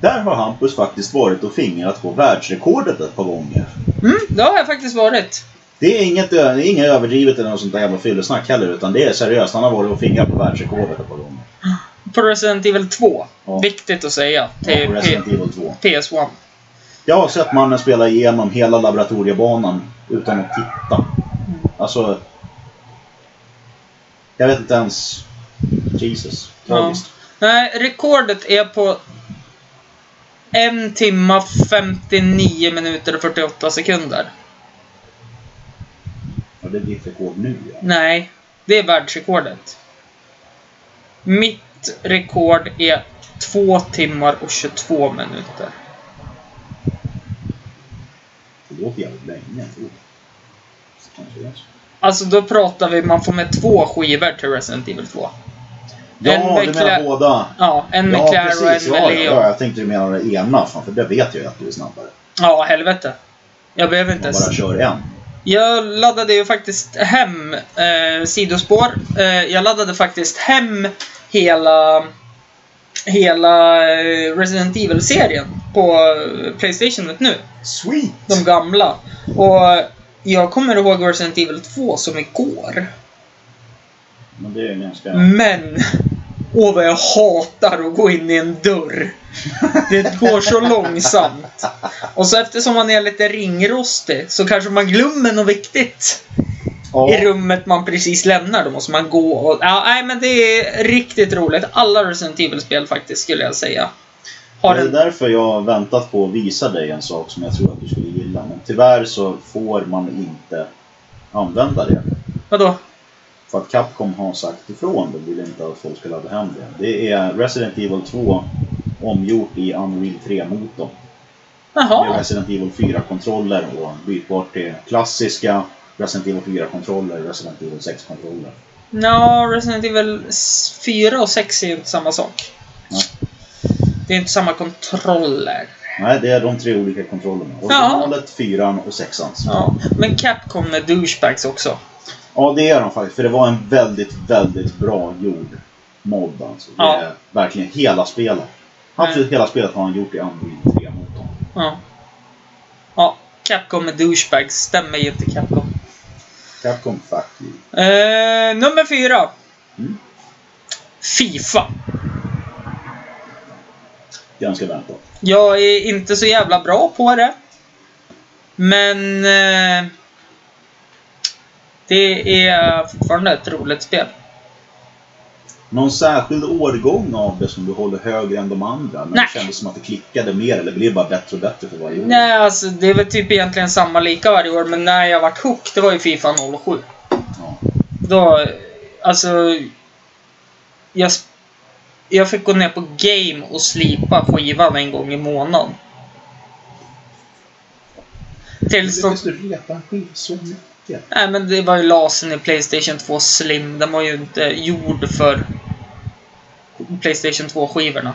där har Hampus faktiskt varit och fingrat på världsrekordet ett par gånger. Mm, det har jag faktiskt varit. Det är inget, det är inget överdrivet eller något sånt där jävla fyllesnack heller, utan det är seriöst. Han har varit och fingrat på världsrekordet ett par gånger. På Resident Evil 2. Ja. Viktigt att säga. Ja, Till på P- Resident Evil 2. PS1. Jag har sett mannen spela igenom hela laboratoriebanan utan att titta. Alltså... Jag vet inte ens... Jesus. Ja. Tragiskt. Nej, rekordet är på en timma 59 minuter och 48 sekunder. Ja, det är ditt rekord nu ja. Nej, det är världsrekordet. Mitt rekord är 2 timmar och 22 minuter. Det låter jävligt länge. så. Alltså då pratar vi, man får med två skivor till Resident Evil 2. Ja, En med du menar båda? Ja, en Ja, och precis. en med Ja, Leo. ja, jag tänkte du menade det ena. För det vet jag ju att du är snabbare. Ja, helvete. Jag behöver inte ens... bara kör en. Jag laddade ju faktiskt hem eh, sidospår. Eh, jag laddade faktiskt hem hela hela eh, Resident Evil-serien på eh, Playstation nu. Sweet! De gamla. Och jag kommer ihåg Resident Evil 2 som igår. Men det är ganska... Men! Åh vad jag hatar att gå in i en dörr. Det går så långsamt. Och så eftersom man är lite ringrostig så kanske man glömmer något viktigt Ja. i rummet man precis lämnar. Då måste man gå och... Ja, nej men det är riktigt roligt. Alla Resident Evil-spel faktiskt skulle jag säga. Har Det är en... därför jag har väntat på att visa dig en sak som jag tror att du skulle gilla. Men tyvärr så får man inte använda det. Vadå? För att Capcom har sagt ifrån. De vill inte att folk ska ladda hem det. Det är Resident Evil 2 omgjort i Unreal 3-motorn. Med Jaha. Resident Evil 4-kontroller och bytbart till klassiska Resident Evil 4-kontroller, Resident Evil 6-kontroller. Nå, Resident Evil 4 och 6 är ju inte samma sak. Nej. Det är inte samma kontroller. Nej, det är de tre olika kontrollerna. Originalet, 4 och 6 Ja, men Capcom med douchebags också. Ja, det är de faktiskt. För det var en väldigt, väldigt bra gjord mod alltså. Det Ja. är verkligen hela spelet. Absolut hela spelet har han gjort i Unreal 3-motorn. Ja. Ja, Capcom med douchebags stämmer ju inte Capcom. Capcom fuck you. Eh, nummer fyra. Mm. Fifa. Ganska väntat. Jag är inte så jävla bra på det. Men... Eh, det är fortfarande ett roligt spel. Någon särskild årgång av det som du håller högre än de andra? Men Nej. det kändes som att det klickade mer eller blev bara bättre och bättre för varje år? Nej, alltså det är väl typ egentligen samma lika varje år. Men när jag vart hooked, det var ju Fifa 07. Ja. Då, alltså... Jag, jag fick gå ner på Game och slipa skivan en gång i månaden. Tills de... Du repa en skiva så mycket. Nej men det var ju lasern i Playstation 2 Slim. Den var ju inte gjord för Playstation 2-skivorna.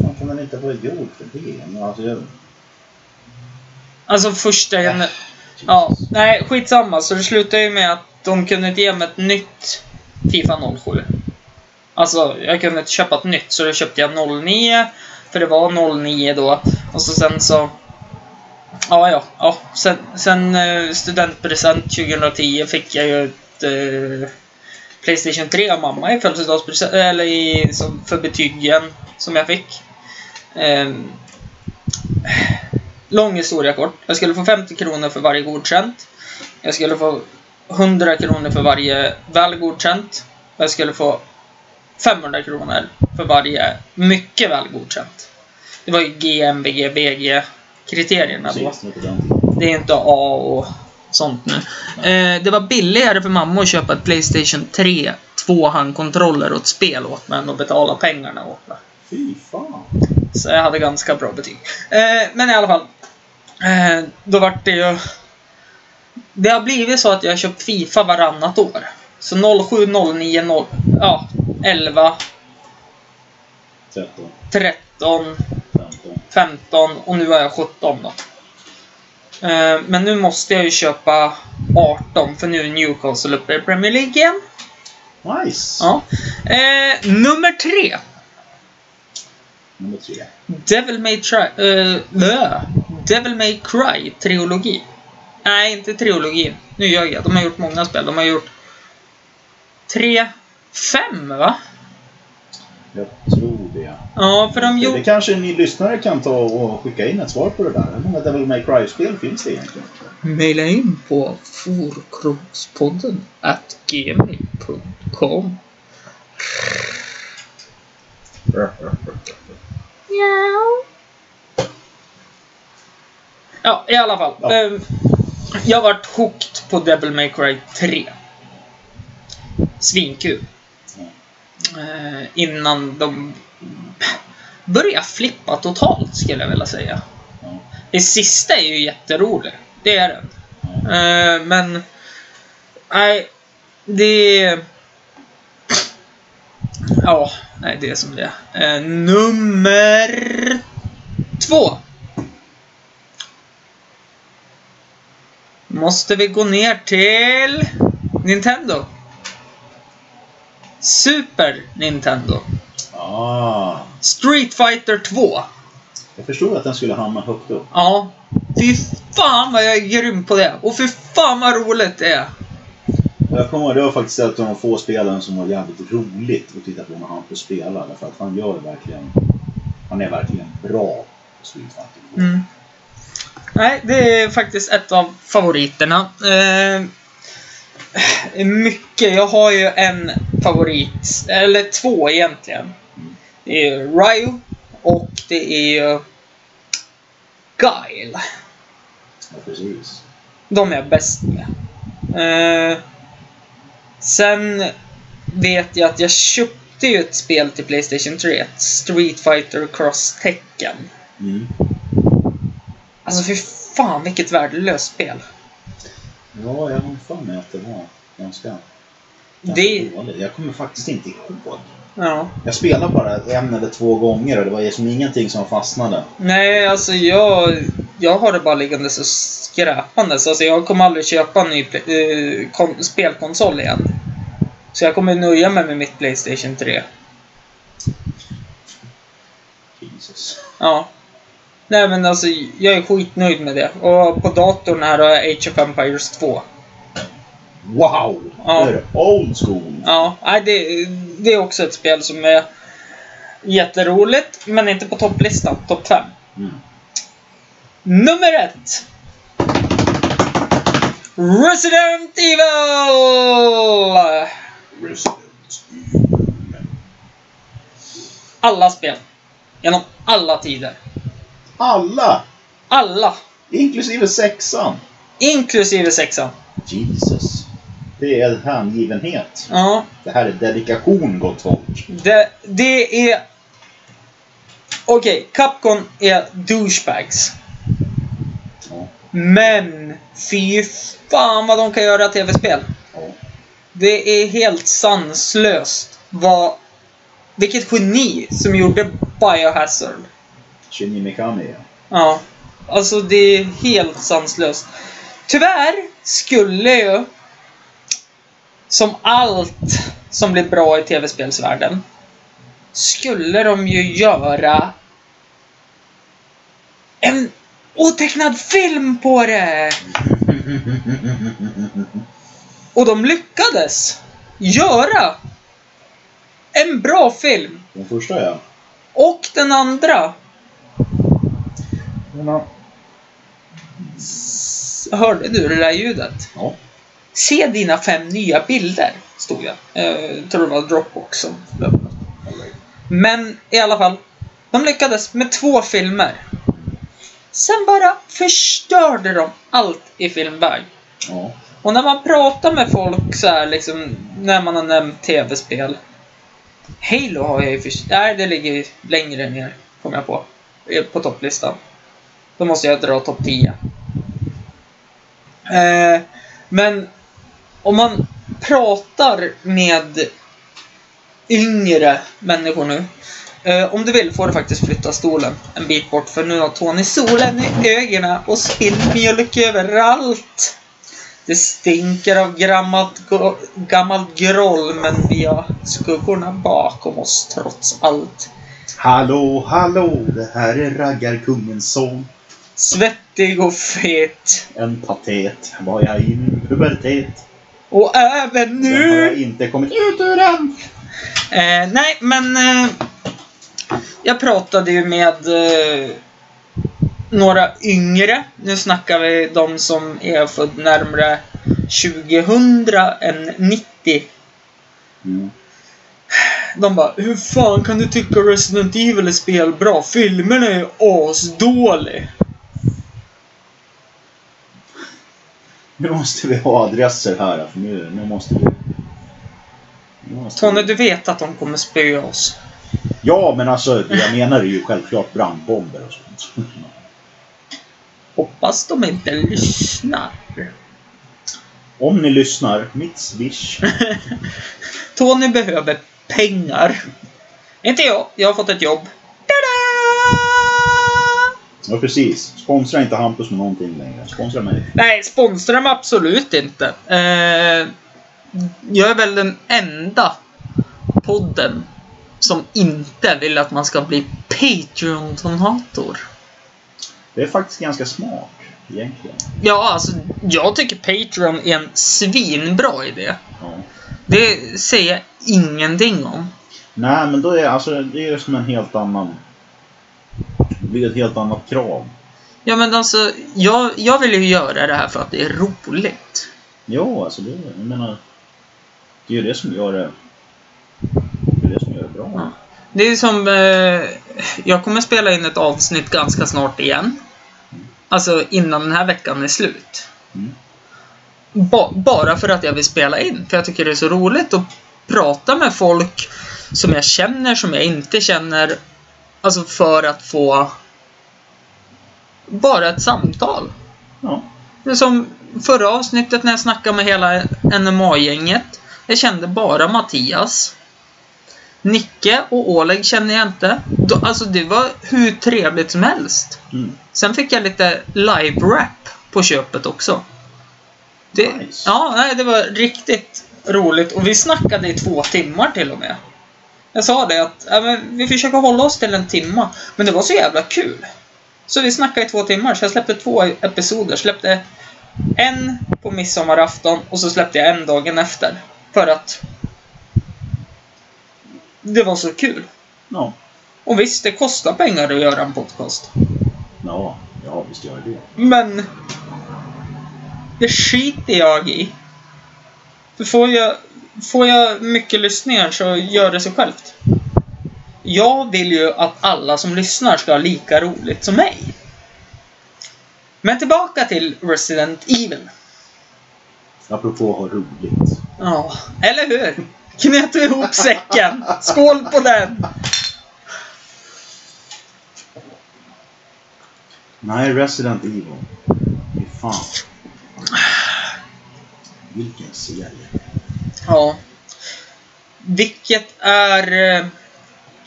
Fan kan den inte vara gjord för det? Alltså, jag... Alltså första... Äh. Ja, nej skitsamma. Så det slutade ju med att de kunde inte ge mig ett nytt Fifa 07. Alltså, jag kunde inte köpa ett nytt, så då köpte jag 09. För det var 09 då. Och så sen så... Ja, ja. ja. Sen, sen eh, studentpresent 2010 fick jag ju ett eh, Playstation 3 av mamma i födelsedagspresent, eller i, som, för betygen som jag fick. Eh, lång historia kort. Jag skulle få 50 kronor för varje godkänt. Jag skulle få 100 kronor för varje väl godkänt. Och jag skulle få 500 kronor för varje mycket väl godkänt. Det var ju GMBG, BG, VG kriterierna då. Det är inte A och sånt nu. Eh, det var billigare för mamma att köpa ett Playstation 3 tvåhandkontroller och ett spel åt mig än att betala pengarna åt mig. Fy fan. Så jag hade ganska bra betyg. Eh, men i alla fall. Eh, då vart det ju... Det har blivit så att jag har köpt Fifa varannat år. Så 07, 09, 0, ja, 11, 13, 13, 15. 15 och nu är jag 17 då. Eh, men nu måste jag ju köpa 18 för nu är Newcastle uppe i Premier League igen. Nice! Ja. Eh, nummer tre. Nummer tre. Devil May, Try, uh, Devil May Cry trilogi. Nej, inte trilogi. Nu ljög jag. De har gjort många spel. De har gjort tre, fem va? Jag tror. Ja, för de Det gjorde... kanske ni lyssnare kan ta och skicka in ett svar på det där. Hur många Devil May Cry-spel finns det egentligen? Maila in på forkrokspodden at gmail.com Ja, i alla fall. Ja. Ehm, jag vart hooked på Devil May Cry 3. Svinkul. Eh, innan de Börjar flippa totalt, skulle jag vilja säga. Det sista är ju jätteroligt. Det är den. Eh, men... Nej, det... Ja, nej, det är som det är. Eh, nummer två. Måste vi gå ner till Nintendo. Super Nintendo. Ah, Street Fighter 2. jag förstod att den skulle hamna högt upp. Ja. Fy fan vad jag är grym på det. Och fy fan vad roligt det är. Jag kommer ihåg, det var faktiskt ett av de få spelen som var jävligt roligt att titta på när han får spela. Därför att han gör verkligen... Han är verkligen bra på Street Fighter 2. Mm. Nej, det är faktiskt ett av favoriterna. Eh, mycket. Jag har ju en favorit. Eller två egentligen. Är Ryo och det är Guile. Ja, precis. De är jag bäst med. Eh, sen vet jag att jag köpte ju ett spel till Playstation 3. Ett Street Fighter Cross Tekken. Mm. Alltså fy fan vilket värdelöst spel. Ja, jag har för mig att det var ganska... ganska Det- dåligt. Jag kommer faktiskt inte ihåg. Ja. Jag spelade bara en eller två gånger och det var liksom ingenting som fastnade. Nej, alltså jag, jag har det bara liggande så skräpandes. Alltså jag kommer aldrig köpa en ny pla- eh, kon- spelkonsol igen. Så jag kommer nöja mig med mitt Playstation 3. Jesus. Ja. Nej men alltså, jag är skitnöjd med det. Och på datorn här har jag Age of Empires 2. Wow! Ja. Det är old school. Ja, nej, det, det är också ett spel som är jätteroligt, men inte på topplistan. Topp 5. Mm. Nummer ett. Resident Evil! Resident Alla spel. Genom alla tider. Alla! Alla. Inklusive sexan. Inklusive sexan. Jesus. Det är hängivenhet. Ja, Det här är dedikation, gott folk. det, det är... Okej, Capcom är douchebags. Ja. Men fy fan vad de kan göra tv-spel. ja. Det är helt sanslöst vad... Vilket geni som gjorde Biohazard. Shinji Mikami. ja. Ja. Alltså det är helt sanslöst. Tyvärr skulle ju... Som allt som blir bra i tv-spelsvärlden. Skulle de ju göra en otecknad film på det! Och de lyckades göra en bra film. Den första ja. Och den andra. Hörde du det där ljudet? Ja. Se dina fem nya bilder, stod det. Eh, Jag tror det var Dropbox som. Men i alla fall, de lyckades med två filmer. Sen bara förstörde de allt i filmväg. Ja. Och när man pratar med folk så här liksom, när man har nämnt tv-spel. Halo har jag ju först... Nej, det ligger längre ner, kom jag på. Eh, På topplistan. Då måste jag dra topp 10. Eh, men om man pratar med yngre människor nu. Eh, om du vill får du faktiskt flytta stolen en bit bort för nu har Tony solen i ögonen och spillt mjölk överallt. Det stinker av gammalt, gammalt groll men vi har skuggorna bakom oss trots allt. Hallå, hallå, det här är raggarkungens son. Svettig och fet. En patet. Var jag i min pubertet? Och även Sen har jag nu! inte kommit ut ur den. Eh, nej, men... Eh, jag pratade ju med eh, några yngre. Nu snackar vi de som är född närmare 2000 än 90. Mm. De bara, hur fan kan du tycka Resident Evil är spelbra? Filmerna är ju asdålig. Nu måste vi ha adresser här. För nu, nu måste vi... nu måste Tony, vi- du vet att de kommer spöa oss. Ja, men alltså jag menar ju självklart brandbomber och sånt. Hoppas de inte lyssnar. Om ni lyssnar, mitt swish. Tony behöver pengar. Inte jag, jag har fått ett jobb. Ja, precis. Sponsra inte Hampus med någonting längre. Sponsra mig. Nej, sponsra mig absolut inte. Eh, jag är väl den enda podden som inte vill att man ska bli Patreon-donator. Det är faktiskt ganska smart, egentligen. Ja, alltså jag tycker Patreon är en svinbra idé. Ja. Det säger jag ingenting om. Nej, men då är alltså, det är som en helt annan... Det blir ett helt annat krav. Ja, men alltså, jag, jag vill ju göra det här för att det är roligt. Jo, alltså det, jag menar... Det är ju det som gör det... Det är det som gör det bra. Ja. Det är som... Eh, jag kommer spela in ett avsnitt ganska snart igen. Alltså innan den här veckan är slut. Mm. Ba, bara för att jag vill spela in. För jag tycker det är så roligt att prata med folk som jag känner, som jag inte känner. Alltså för att få bara ett samtal. Ja. Det är som förra avsnittet när jag snackade med hela NMA-gänget. Jag kände bara Mattias. Nicke och Oleg känner jag inte. Alltså det var hur trevligt som helst. Mm. Sen fick jag lite live-rap på köpet också. Det, Nice. Ja, nej, det var riktigt roligt. Och vi snackade i två timmar till och med. Jag sa det att ja, men vi försöker hålla oss till en timma. Men det var så jävla kul. Så vi snackade i två timmar, så jag släppte två episoder. Släppte en på midsommarafton och så släppte jag en dagen efter. För att det var så kul. Ja. Och visst, det kostar pengar att göra en podcast. Ja, ja visst gör det det. Men det skiter jag i. För får jag, får jag mycket lyssningar så gör det sig självt. Jag vill ju att alla som lyssnar ska ha lika roligt som mig. Men tillbaka till Resident Evil. Apropå ha roligt. Ja, eller hur? Knöt ihop säcken? Skål på den! Nej, Resident Evil. Fy fan. Vilken serie. Ja. Vilket är... eh,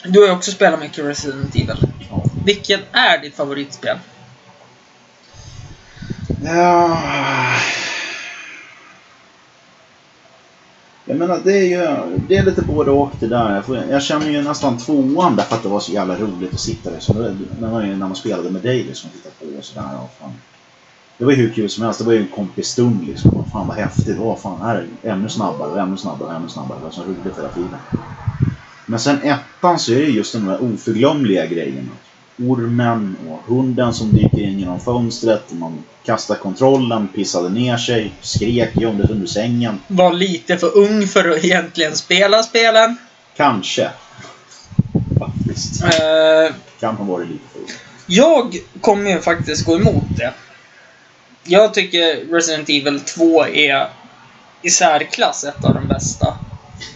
Du har ju också spelat mycket Resident Evil. Ja. Vilket är ditt favoritspel? Ja. Jag menar, det är ju det är lite både och det där. Jag, känner ju nästan tvåan därför att det var så jävla roligt att sitta där. Så det, när, man, när man spelade med dig liksom, tittade på och sådär. Och fan. Det var ju hur kul som helst. Det var ju en kompisstund liksom. Fan vad häftigt. Åh fan, här är ännu snabbare, ännu snabbare, ännu snabbare. Det var så roligt hela tiden. Men sen ettan så är det just de där oförglömliga grejerna. Ormen och hunden som dyker in genom fönstret. och Man kastar kontrollen, pissade ner sig, skrek, gömde sig under sängen. Var lite för ung för att egentligen spela spelen. Kanske. Faktiskt. Eh, Kan ha varit lite för ung. jag kommer ju faktiskt gå emot det. Jag tycker Resident Evil 2 är i särklass ett av de bästa.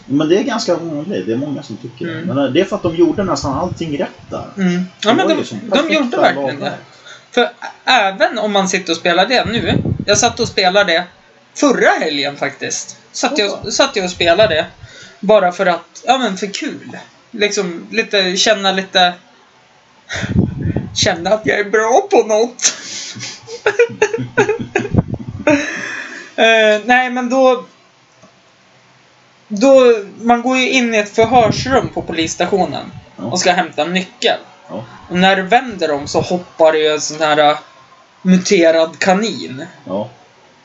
Men det är ganska vanligt. Det är många som tycker Mm. det. Men det är för att de gjorde nästan allting rätt där. Mm. Ja, men de, de gjorde verkligen det. För även om man sitter och spelar det nu. Jag satt och spelade det förra helgen faktiskt. Satt jag, satt jag och spelade det. Bara för att, ja men för kul. Liksom lite, känna lite... Känna att jag är bra på något. Eh, nej men då... Då, man går ju in i ett förhörsrum på polisstationen Ja. och ska hämta en nyckel. Ja. Och när du vänder dem så hoppar det ju en sån här äh, muterad kanin Ja.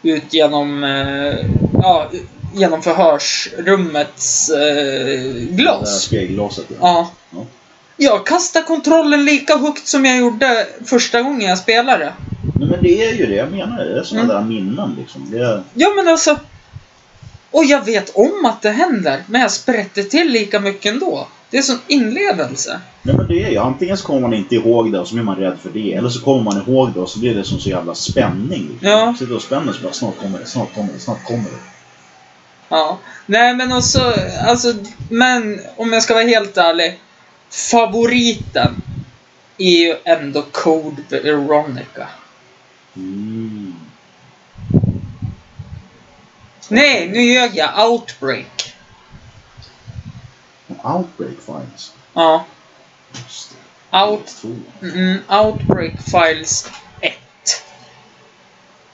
ut genom, eh, ja, genom förhörsrummets eh, Det där glas. spegelglaset. Ja. Ja. Ja. Jag kastar kontrollen lika högt som jag gjorde första gången jag spelade. Nej, men det är ju det jag menar. Det är sådana Mm. där minnen liksom. Är, Ja men alltså. Och jag vet om att det händer, men jag sprätter till lika mycket ändå. Det är sån inlevelse. Nej men det är ju, antingen så kommer man inte ihåg det och så blir man rädd för det. Eller så kommer man ihåg det och så blir det som så jävla spänning. Liksom. Ja. Sitter och spänner sig bara, snart kommer det, snart kommer det, snart kommer det. Ja. Nej men också, alltså, men om jag ska vara helt ärlig. Favoriten är ju ändå Code Veronica. Mm. Nej, nu ljög jag. Outbreak. Outbreak Files. Ja. Just det. Out, mm, Outbreak Files 1.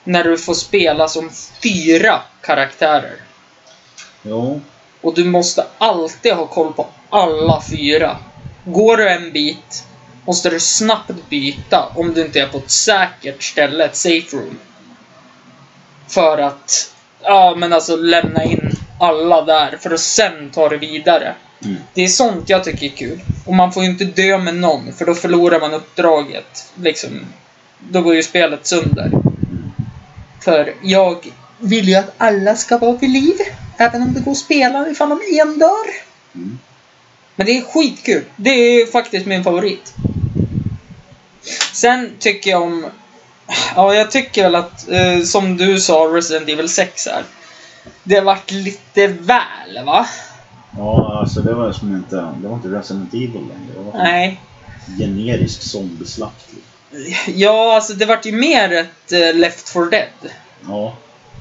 När du får spela som fyra karaktärer. Jo. Och du måste alltid ha koll på alla fyra. Går du en bit måste du snabbt byta om du inte är på ett säkert ställe, ett safe room. För att, ja men alltså lämna in alla där för att sen ta det vidare. Mm. Det är sånt jag tycker är kul. Och man får ju inte dö med någon för då förlorar man uppdraget. Liksom, då går ju spelet sönder. För jag vill ju att alla ska vara vid liv. Även om det går att spela ifall de en dör. Mm. Men det är skitkul. Det är faktiskt min favorit. Sen tycker jag om... Ja, jag tycker väl att, eh, som du sa, Resident Evil 6 här. Det vart lite väl, va? Ja, alltså det var som inte, det var inte Resident Evil längre. Det var Nej. generisk zombieslakt. Ja, alltså det vart ju mer ett eh, Left 4 Dead. Ja.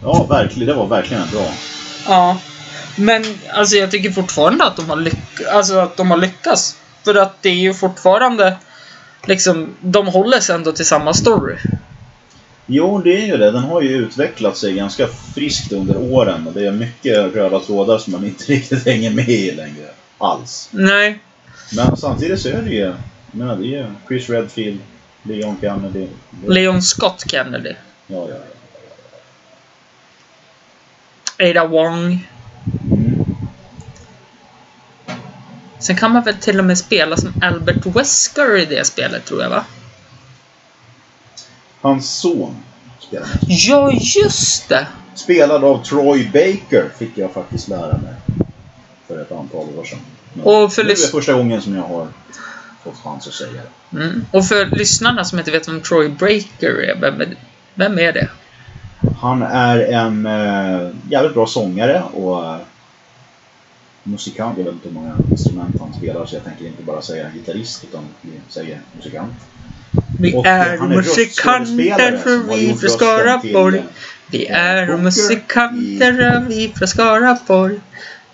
Ja, verkligen. Det var verkligen bra. Ja. Men alltså jag tycker fortfarande att de har, lyck- alltså, att de har lyckats. För att det är ju fortfarande liksom, de håller sig ändå till samma story. Jo, det är ju det. Den har ju utvecklat sig ganska friskt under åren och det är mycket röda trådar som man inte riktigt hänger med i längre. Alls. Nej. Men samtidigt så är det ju, menar, det är ju Chris Redfield, Leon Kennedy. Leon Scott Kennedy. ja, ja, Ada Wong. Mm. Sen kan man väl till och med spela som Albert Wesker i det spelet tror jag va? Hans son spelar. Ja, just det! Spelad av Troy Baker fick jag faktiskt lära mig. För ett antal år sedan. Men Och för nu är första gången som jag har fått chans att säga det. Mm. Och för lyssnarna som inte vet vem Troy är, vem är, vem är det? Han är en eh, jävligt bra sångare och eh, musikant. Jag vet inte hur många instrument han spelar så jag tänker inte bara säga gitarrist utan säger musikant. Vi Och är han är musikanter röstskådespelare för vi från Skaraborg. Vi eh, är musikanter vi från Skaraborg.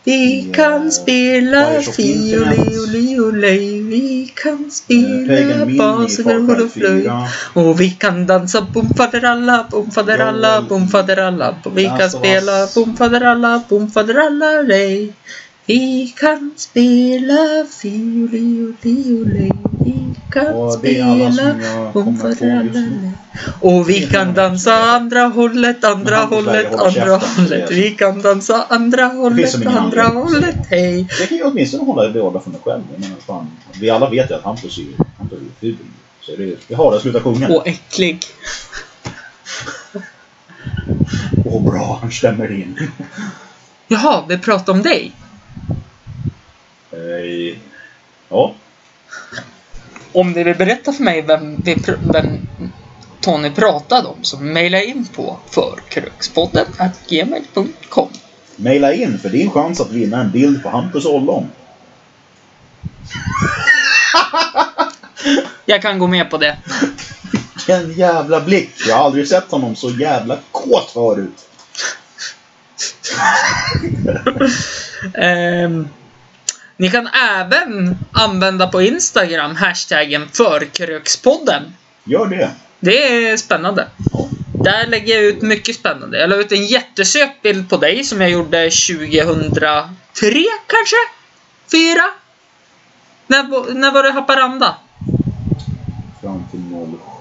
Vi kan spela fioli. Vi kan spela bas, och flöjt. 4. Och vi kan dansa bom faderalla, bom faderalla, Ja, bom faderalla. Vi kan spela bom faderalla, bom faderalla, lej. Vi kan spela fioli, oli, olej. Vi kan Och alla spela jag faderalla, nu. lej. Och vi kan dansa andra hållet, andra hållet, andra hållet. Vi kan dansa andra hållet, andra hållet, hej. Jag kan ju åtminstone hålla det båda för mig själv. Jag fan, vi alla vet ju att Hampus är ju ful. Så det vi har det, sluta sjunga. Och äcklig. Åh bra, han stämmer in. Jaha, vi pratar om dig. Eh, ja, Om ni vill berätta för mig vem, vi vem Tony pratade om så mejla in på förkrökspodden gmail.com. maila in för din chans att vinna en bild på Hampus ollon. Jag kan gå med på det. Vilken jävla blick! Jag har aldrig sett honom så jävla kåt förut. Ehm, ni kan även använda på Instagram hashtaggen förkrökspodden. Gör det. Det är spännande. Ja. Där lägger jag ut mycket spännande. Jag la ut en jättesöt bild på dig som jag gjorde 2003 kanske? Fyra? När, var- när var det Haparanda? Fram till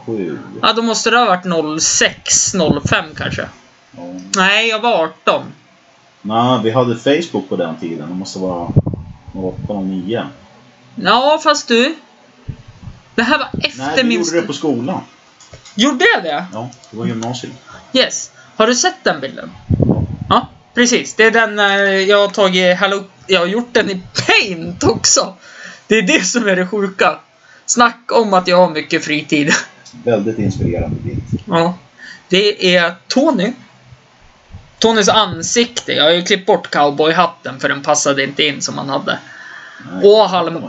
07. Ja, då måste det ha varit 06, 05 kanske. Ja. Nej, jag var 18. Nej, vi hade Facebook på den tiden. Det måste vara 08 och 09. Ja, fast du. Det här var efter Nej, vi min... gjorde det på skolan. Gjorde jag det? Ja, det var gymnasiet. Yes. Har du sett den bilden? Ja. Ja, precis. Det är den eh, jag har tagit Hello... Jag har gjort den i Paint också. Det är det som är det sjuka. Snacka om att jag har mycket fritid. Väldigt inspirerande bild. Ja. Det är Tony. Tonys ansikte. Jag har ju klippt bort cowboyhatten för den passade inte in som han hade. Nej, Och halm-.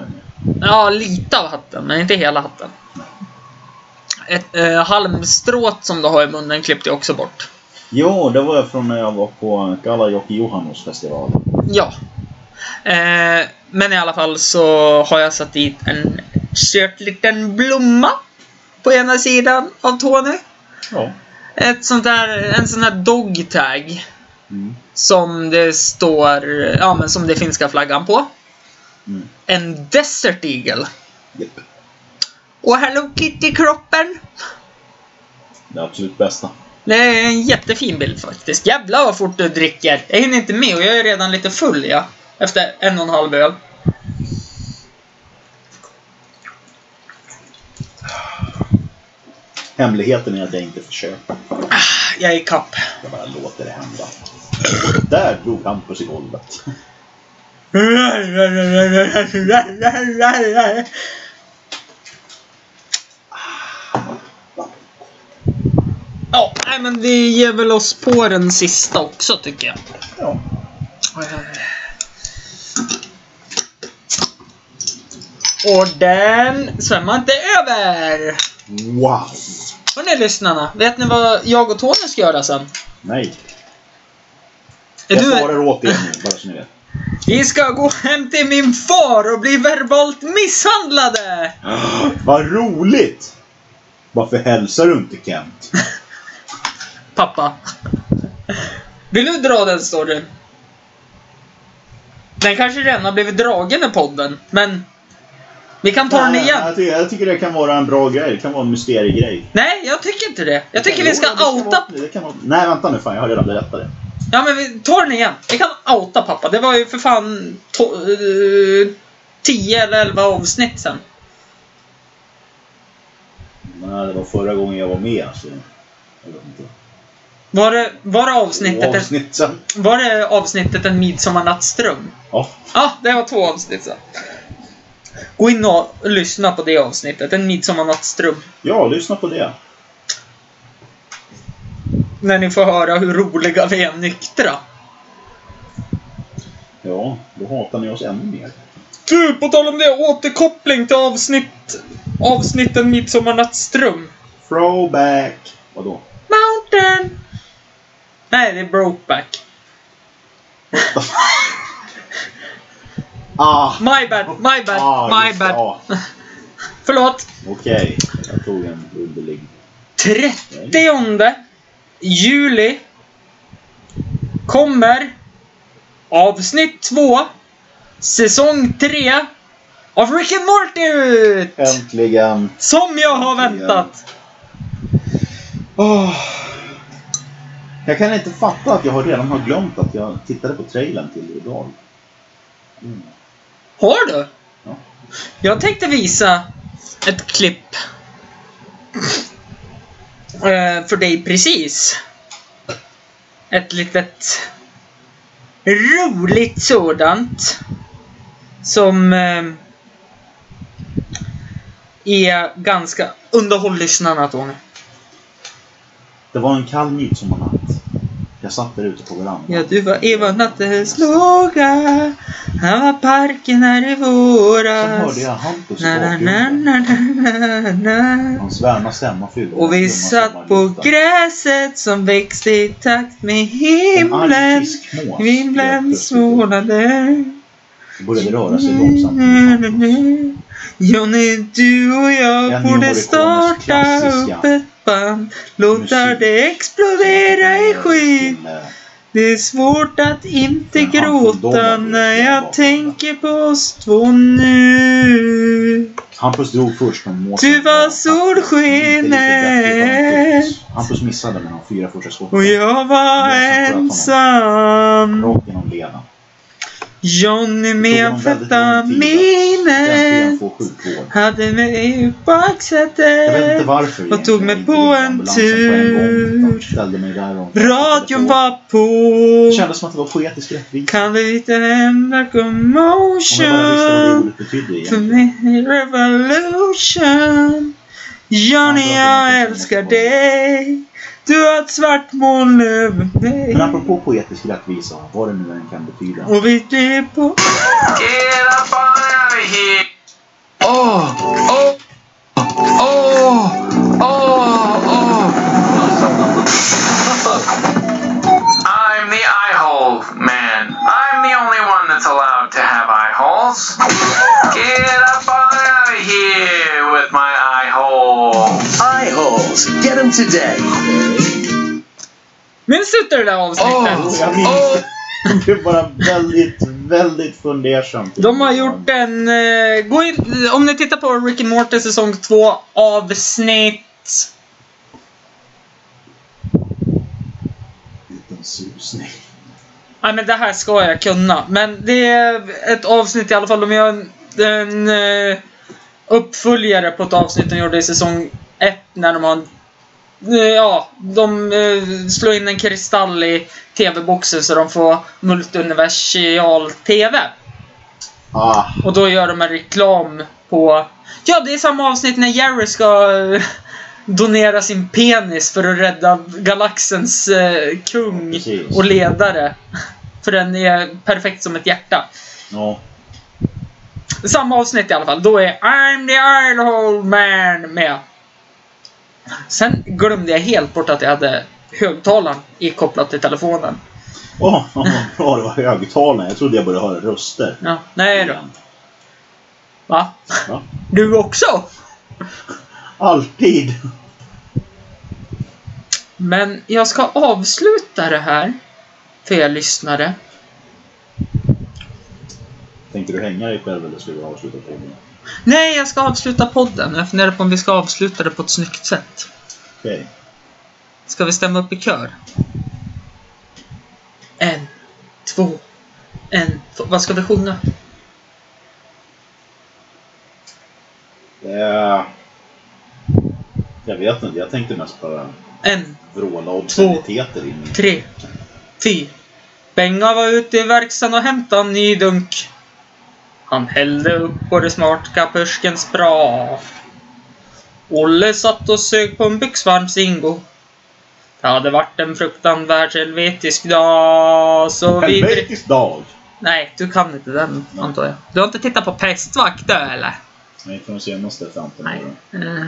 Ja, lite av hatten, men inte hela hatten. Ett eh, halmstrået som du har i munnen klippte jag också bort. Jo, det var från när jag var på Kalajoki Johannos festival. Ja. Eh, men i alla fall så har jag satt dit en söt liten blomma på ena sidan av Tony. Ja. Ett sånt där, en sån här dog tag. Mm. Som det står, ja men som det finska flaggan på. Mm. En Desert Eagle. Japp. Och Hello Kitty-kroppen. Det absolut bästa. Det är en jättefin bild faktiskt. Jävlar vad fort du dricker. Jag hinner inte med och jag är redan lite full ja. Efter en och en halv öl. Hemligheten är att jag inte försöker. Jag är i kapp. Jag bara låter det hända. Där drog Hampus i golvet. Ja, nej men vi ger väl oss på den sista också tycker jag. Ja. Och den svämmar inte över! Wow! Hörni lyssnarna, vet ni vad jag och Tony ska göra sen? Nej. Är Jag du... svarar åt er nu, bara så ni vet. Vi ska gå hem till min far och bli verbalt misshandlade! Vad roligt! Varför hälsar du inte Kent? Pappa. Vill du dra den storyn? Den kanske redan har blivit dragen i podden, men... Vi kan ta den igen. Jag tycker, jag tycker det kan vara en bra grej. Det kan vara en mysteriegrej. Nej, jag tycker inte det. Jag tycker vi ska Jo, outa... vara- vara- Nej, vänta nu. Fan, jag har redan berättat det. Ja, men vi tar den igen. Vi kan outa pappa. Det var ju för fan... To... eh, 10 eller 11 avsnitt sen. Nej, det var förra gången jag var med. Så jag vet inte. Var det, var det avsnittet... Avsnitt sen. var det avsnittet En midsommarnattsdröm? Ja. Ja, det var två avsnitt sen. Gå in och lyssna på det avsnittet. En midsommarnattsdröm. ja, lyssna på det. När ni får höra hur roliga vi är nyktra. Ja, då hatar ni oss ännu mer. Du, på tal om det, återkoppling till avsnitt... Avsnitten Midsommarnattsdröm. Throwback. Vadå? Mountain! Nej, det är Brokeback. Ah! My bad, my bad, ah, my bad. ah, Förlåt. Okej, jag tog en underlig. 30 juli kommer avsnitt 2, säsong 3 av Rick and Morty ut! Äntligen! Som jag har Äntligen. väntat! Åh. Jag kan inte fatta att jag har redan har glömt att jag tittade på trailern till idag. Mm. Har du? Ja. Jag tänkte visa ett klipp eh, för dig precis. Ett litet roligt sådant. Som eh, är ganska... Underhåll lyssnarna Tony. Det var en kall midsommarnatt. Jag satt där ute på verandan. Ja, du var Eva nattens låga. Han var parken här i Sen hörde våras. jag Hampus Na, na, na. Hans värma stämma fyllde Och vi satt på gräset som växte i takt med himlen. Himlen. Det började röra sig långsamt. Johnny, du och jag borde starta upp ett band. Låta musik. det explodera i skyn. Det är svårt att inte gråta när jag tänker på oss två nu. Hampus drog först någon mås. Du var solskenet. Hampus missade med de fyra första skotten. Och jag var ensam. Rakt genom leden. Johnny Det med sjukvård. hade mig i Jag vet inte baksätet. varför och tog mig på en en tur. Radion var Det på. kändes som att det var poetisk rättvisa. Kan du det emotion? ordet betydde För mig revolution. Johnny, jag älskar dig. Du har ett svart moln över mig. Men apropå poetisk rättvisa, vad det nu än kan betyda. Och vi blev på... Get up out of here! Oh, oh, oh, oh, oh. I'm the eye hole man. I'm the only one that's allowed to have eye holes. Get up out of here with my eye hole. Holes. Get them today. Minns du inte det där avsnittet? Oh. Jag minns det. Det är bara väldigt, väldigt fundersamt. De har gjort en... eh, gå in, om ni tittar på Rick and Morty säsong 2 avsnitt... Liten susning. Nej men det här ska jag kunna. Men det är ett avsnitt i alla fall. De gör en, en eh, uppföljare på ett avsnitt de gjorde i säsong 1 när de har en eh, Ja, de eh, slår in en kristall i TV-boxen så de får multiuniversal TV. Ah, Och då gör de en reklam på... Ja, det är samma avsnitt när Jerry ska eh, donera sin penis för att rädda galaxens eh, kung Precis. och ledare. För den är perfekt som ett hjärta. ja. Samma avsnitt i alla fall. Då är I'm the Ironhole Man med. Sen glömde jag helt bort att jag hade högtalaren ikopplat till telefonen. Åh, vad bra det var högtalaren. Jag trodde jag började höra röster. Ja, nej då. Va? Va? Du också? Alltid! Men jag ska avsluta det här för er lyssnare. Tänkte du hänga dig själv eller skulle du avsluta podden? Nej, jag ska avsluta podden. Jag funderar på om vi ska avsluta det på ett snyggt sätt. Okej. Ska vi stämma upp i kör? En, två, en, två. Vad ska vi sjunga? Eh, jag vet inte. Jag tänkte mest bara En, vråla obsceniteter in i... tre, fyra. Benga var ute i verkstaden och hämtade en ny dunk. Han hällde upp både smart kapurskens bra. Olle satt och sög på en byxvarm Zingo. Det hade varit en fruktansvärt helvetisk dag, så vi... Helvetisk dag! Nej, du kan inte den, Nej. antar jag. Du har inte tittat på Pestvakt då, eller? Nej, från de senaste 15 Nej. åren. Eh,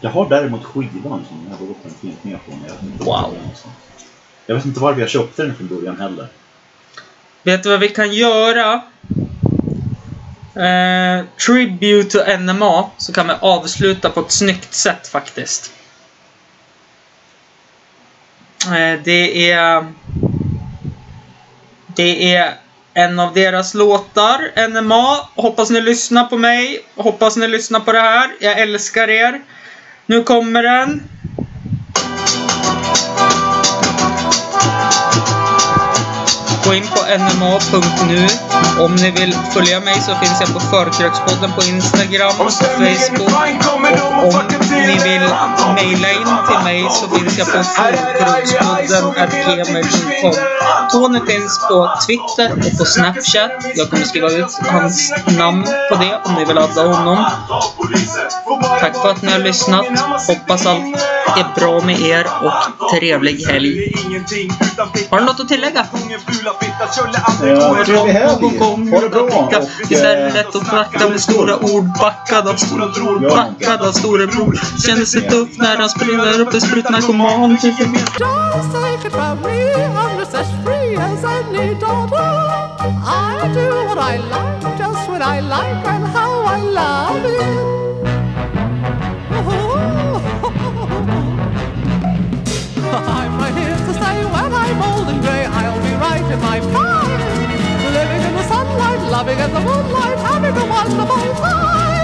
Jag har däremot skivan som jag har gått en film med på. inte Wow. Jag vet inte varför jag köpte den från början heller. Vet du vad vi kan göra? Eh, tribute to NMA, så kan vi avsluta på ett snyggt sätt faktiskt. Eh, det är... Det är en av deras låtar, NMA. Hoppas ni lyssnar på mig. Hoppas ni lyssnar på det här. Jag älskar er. Nu kommer den. Gå in på nma.nu. Om ni vill följa mig så finns jag på Förkrökspodden på Instagram och Facebook. Och om ni vill mejla in till mig så finns jag på förkrökspodden.gmail.com Tony finns på Twitter och på Snapchat. Jag kommer skriva ut hans namn på det om ni vill adda honom. Tack för att ni har lyssnat. Hoppas allt är bra med er och trevlig helg. Har du något att tillägga? Ja, det bra! Och, Visst är det lätt att snacka med stora ord. Backad av storebror, backad av storebror. Känner sig tuff när han springer upp en any daughter. I do what I like, just when I like, and how I love it. in my prime. Living in the sunlight, loving in the moonlight, having a wonderful time.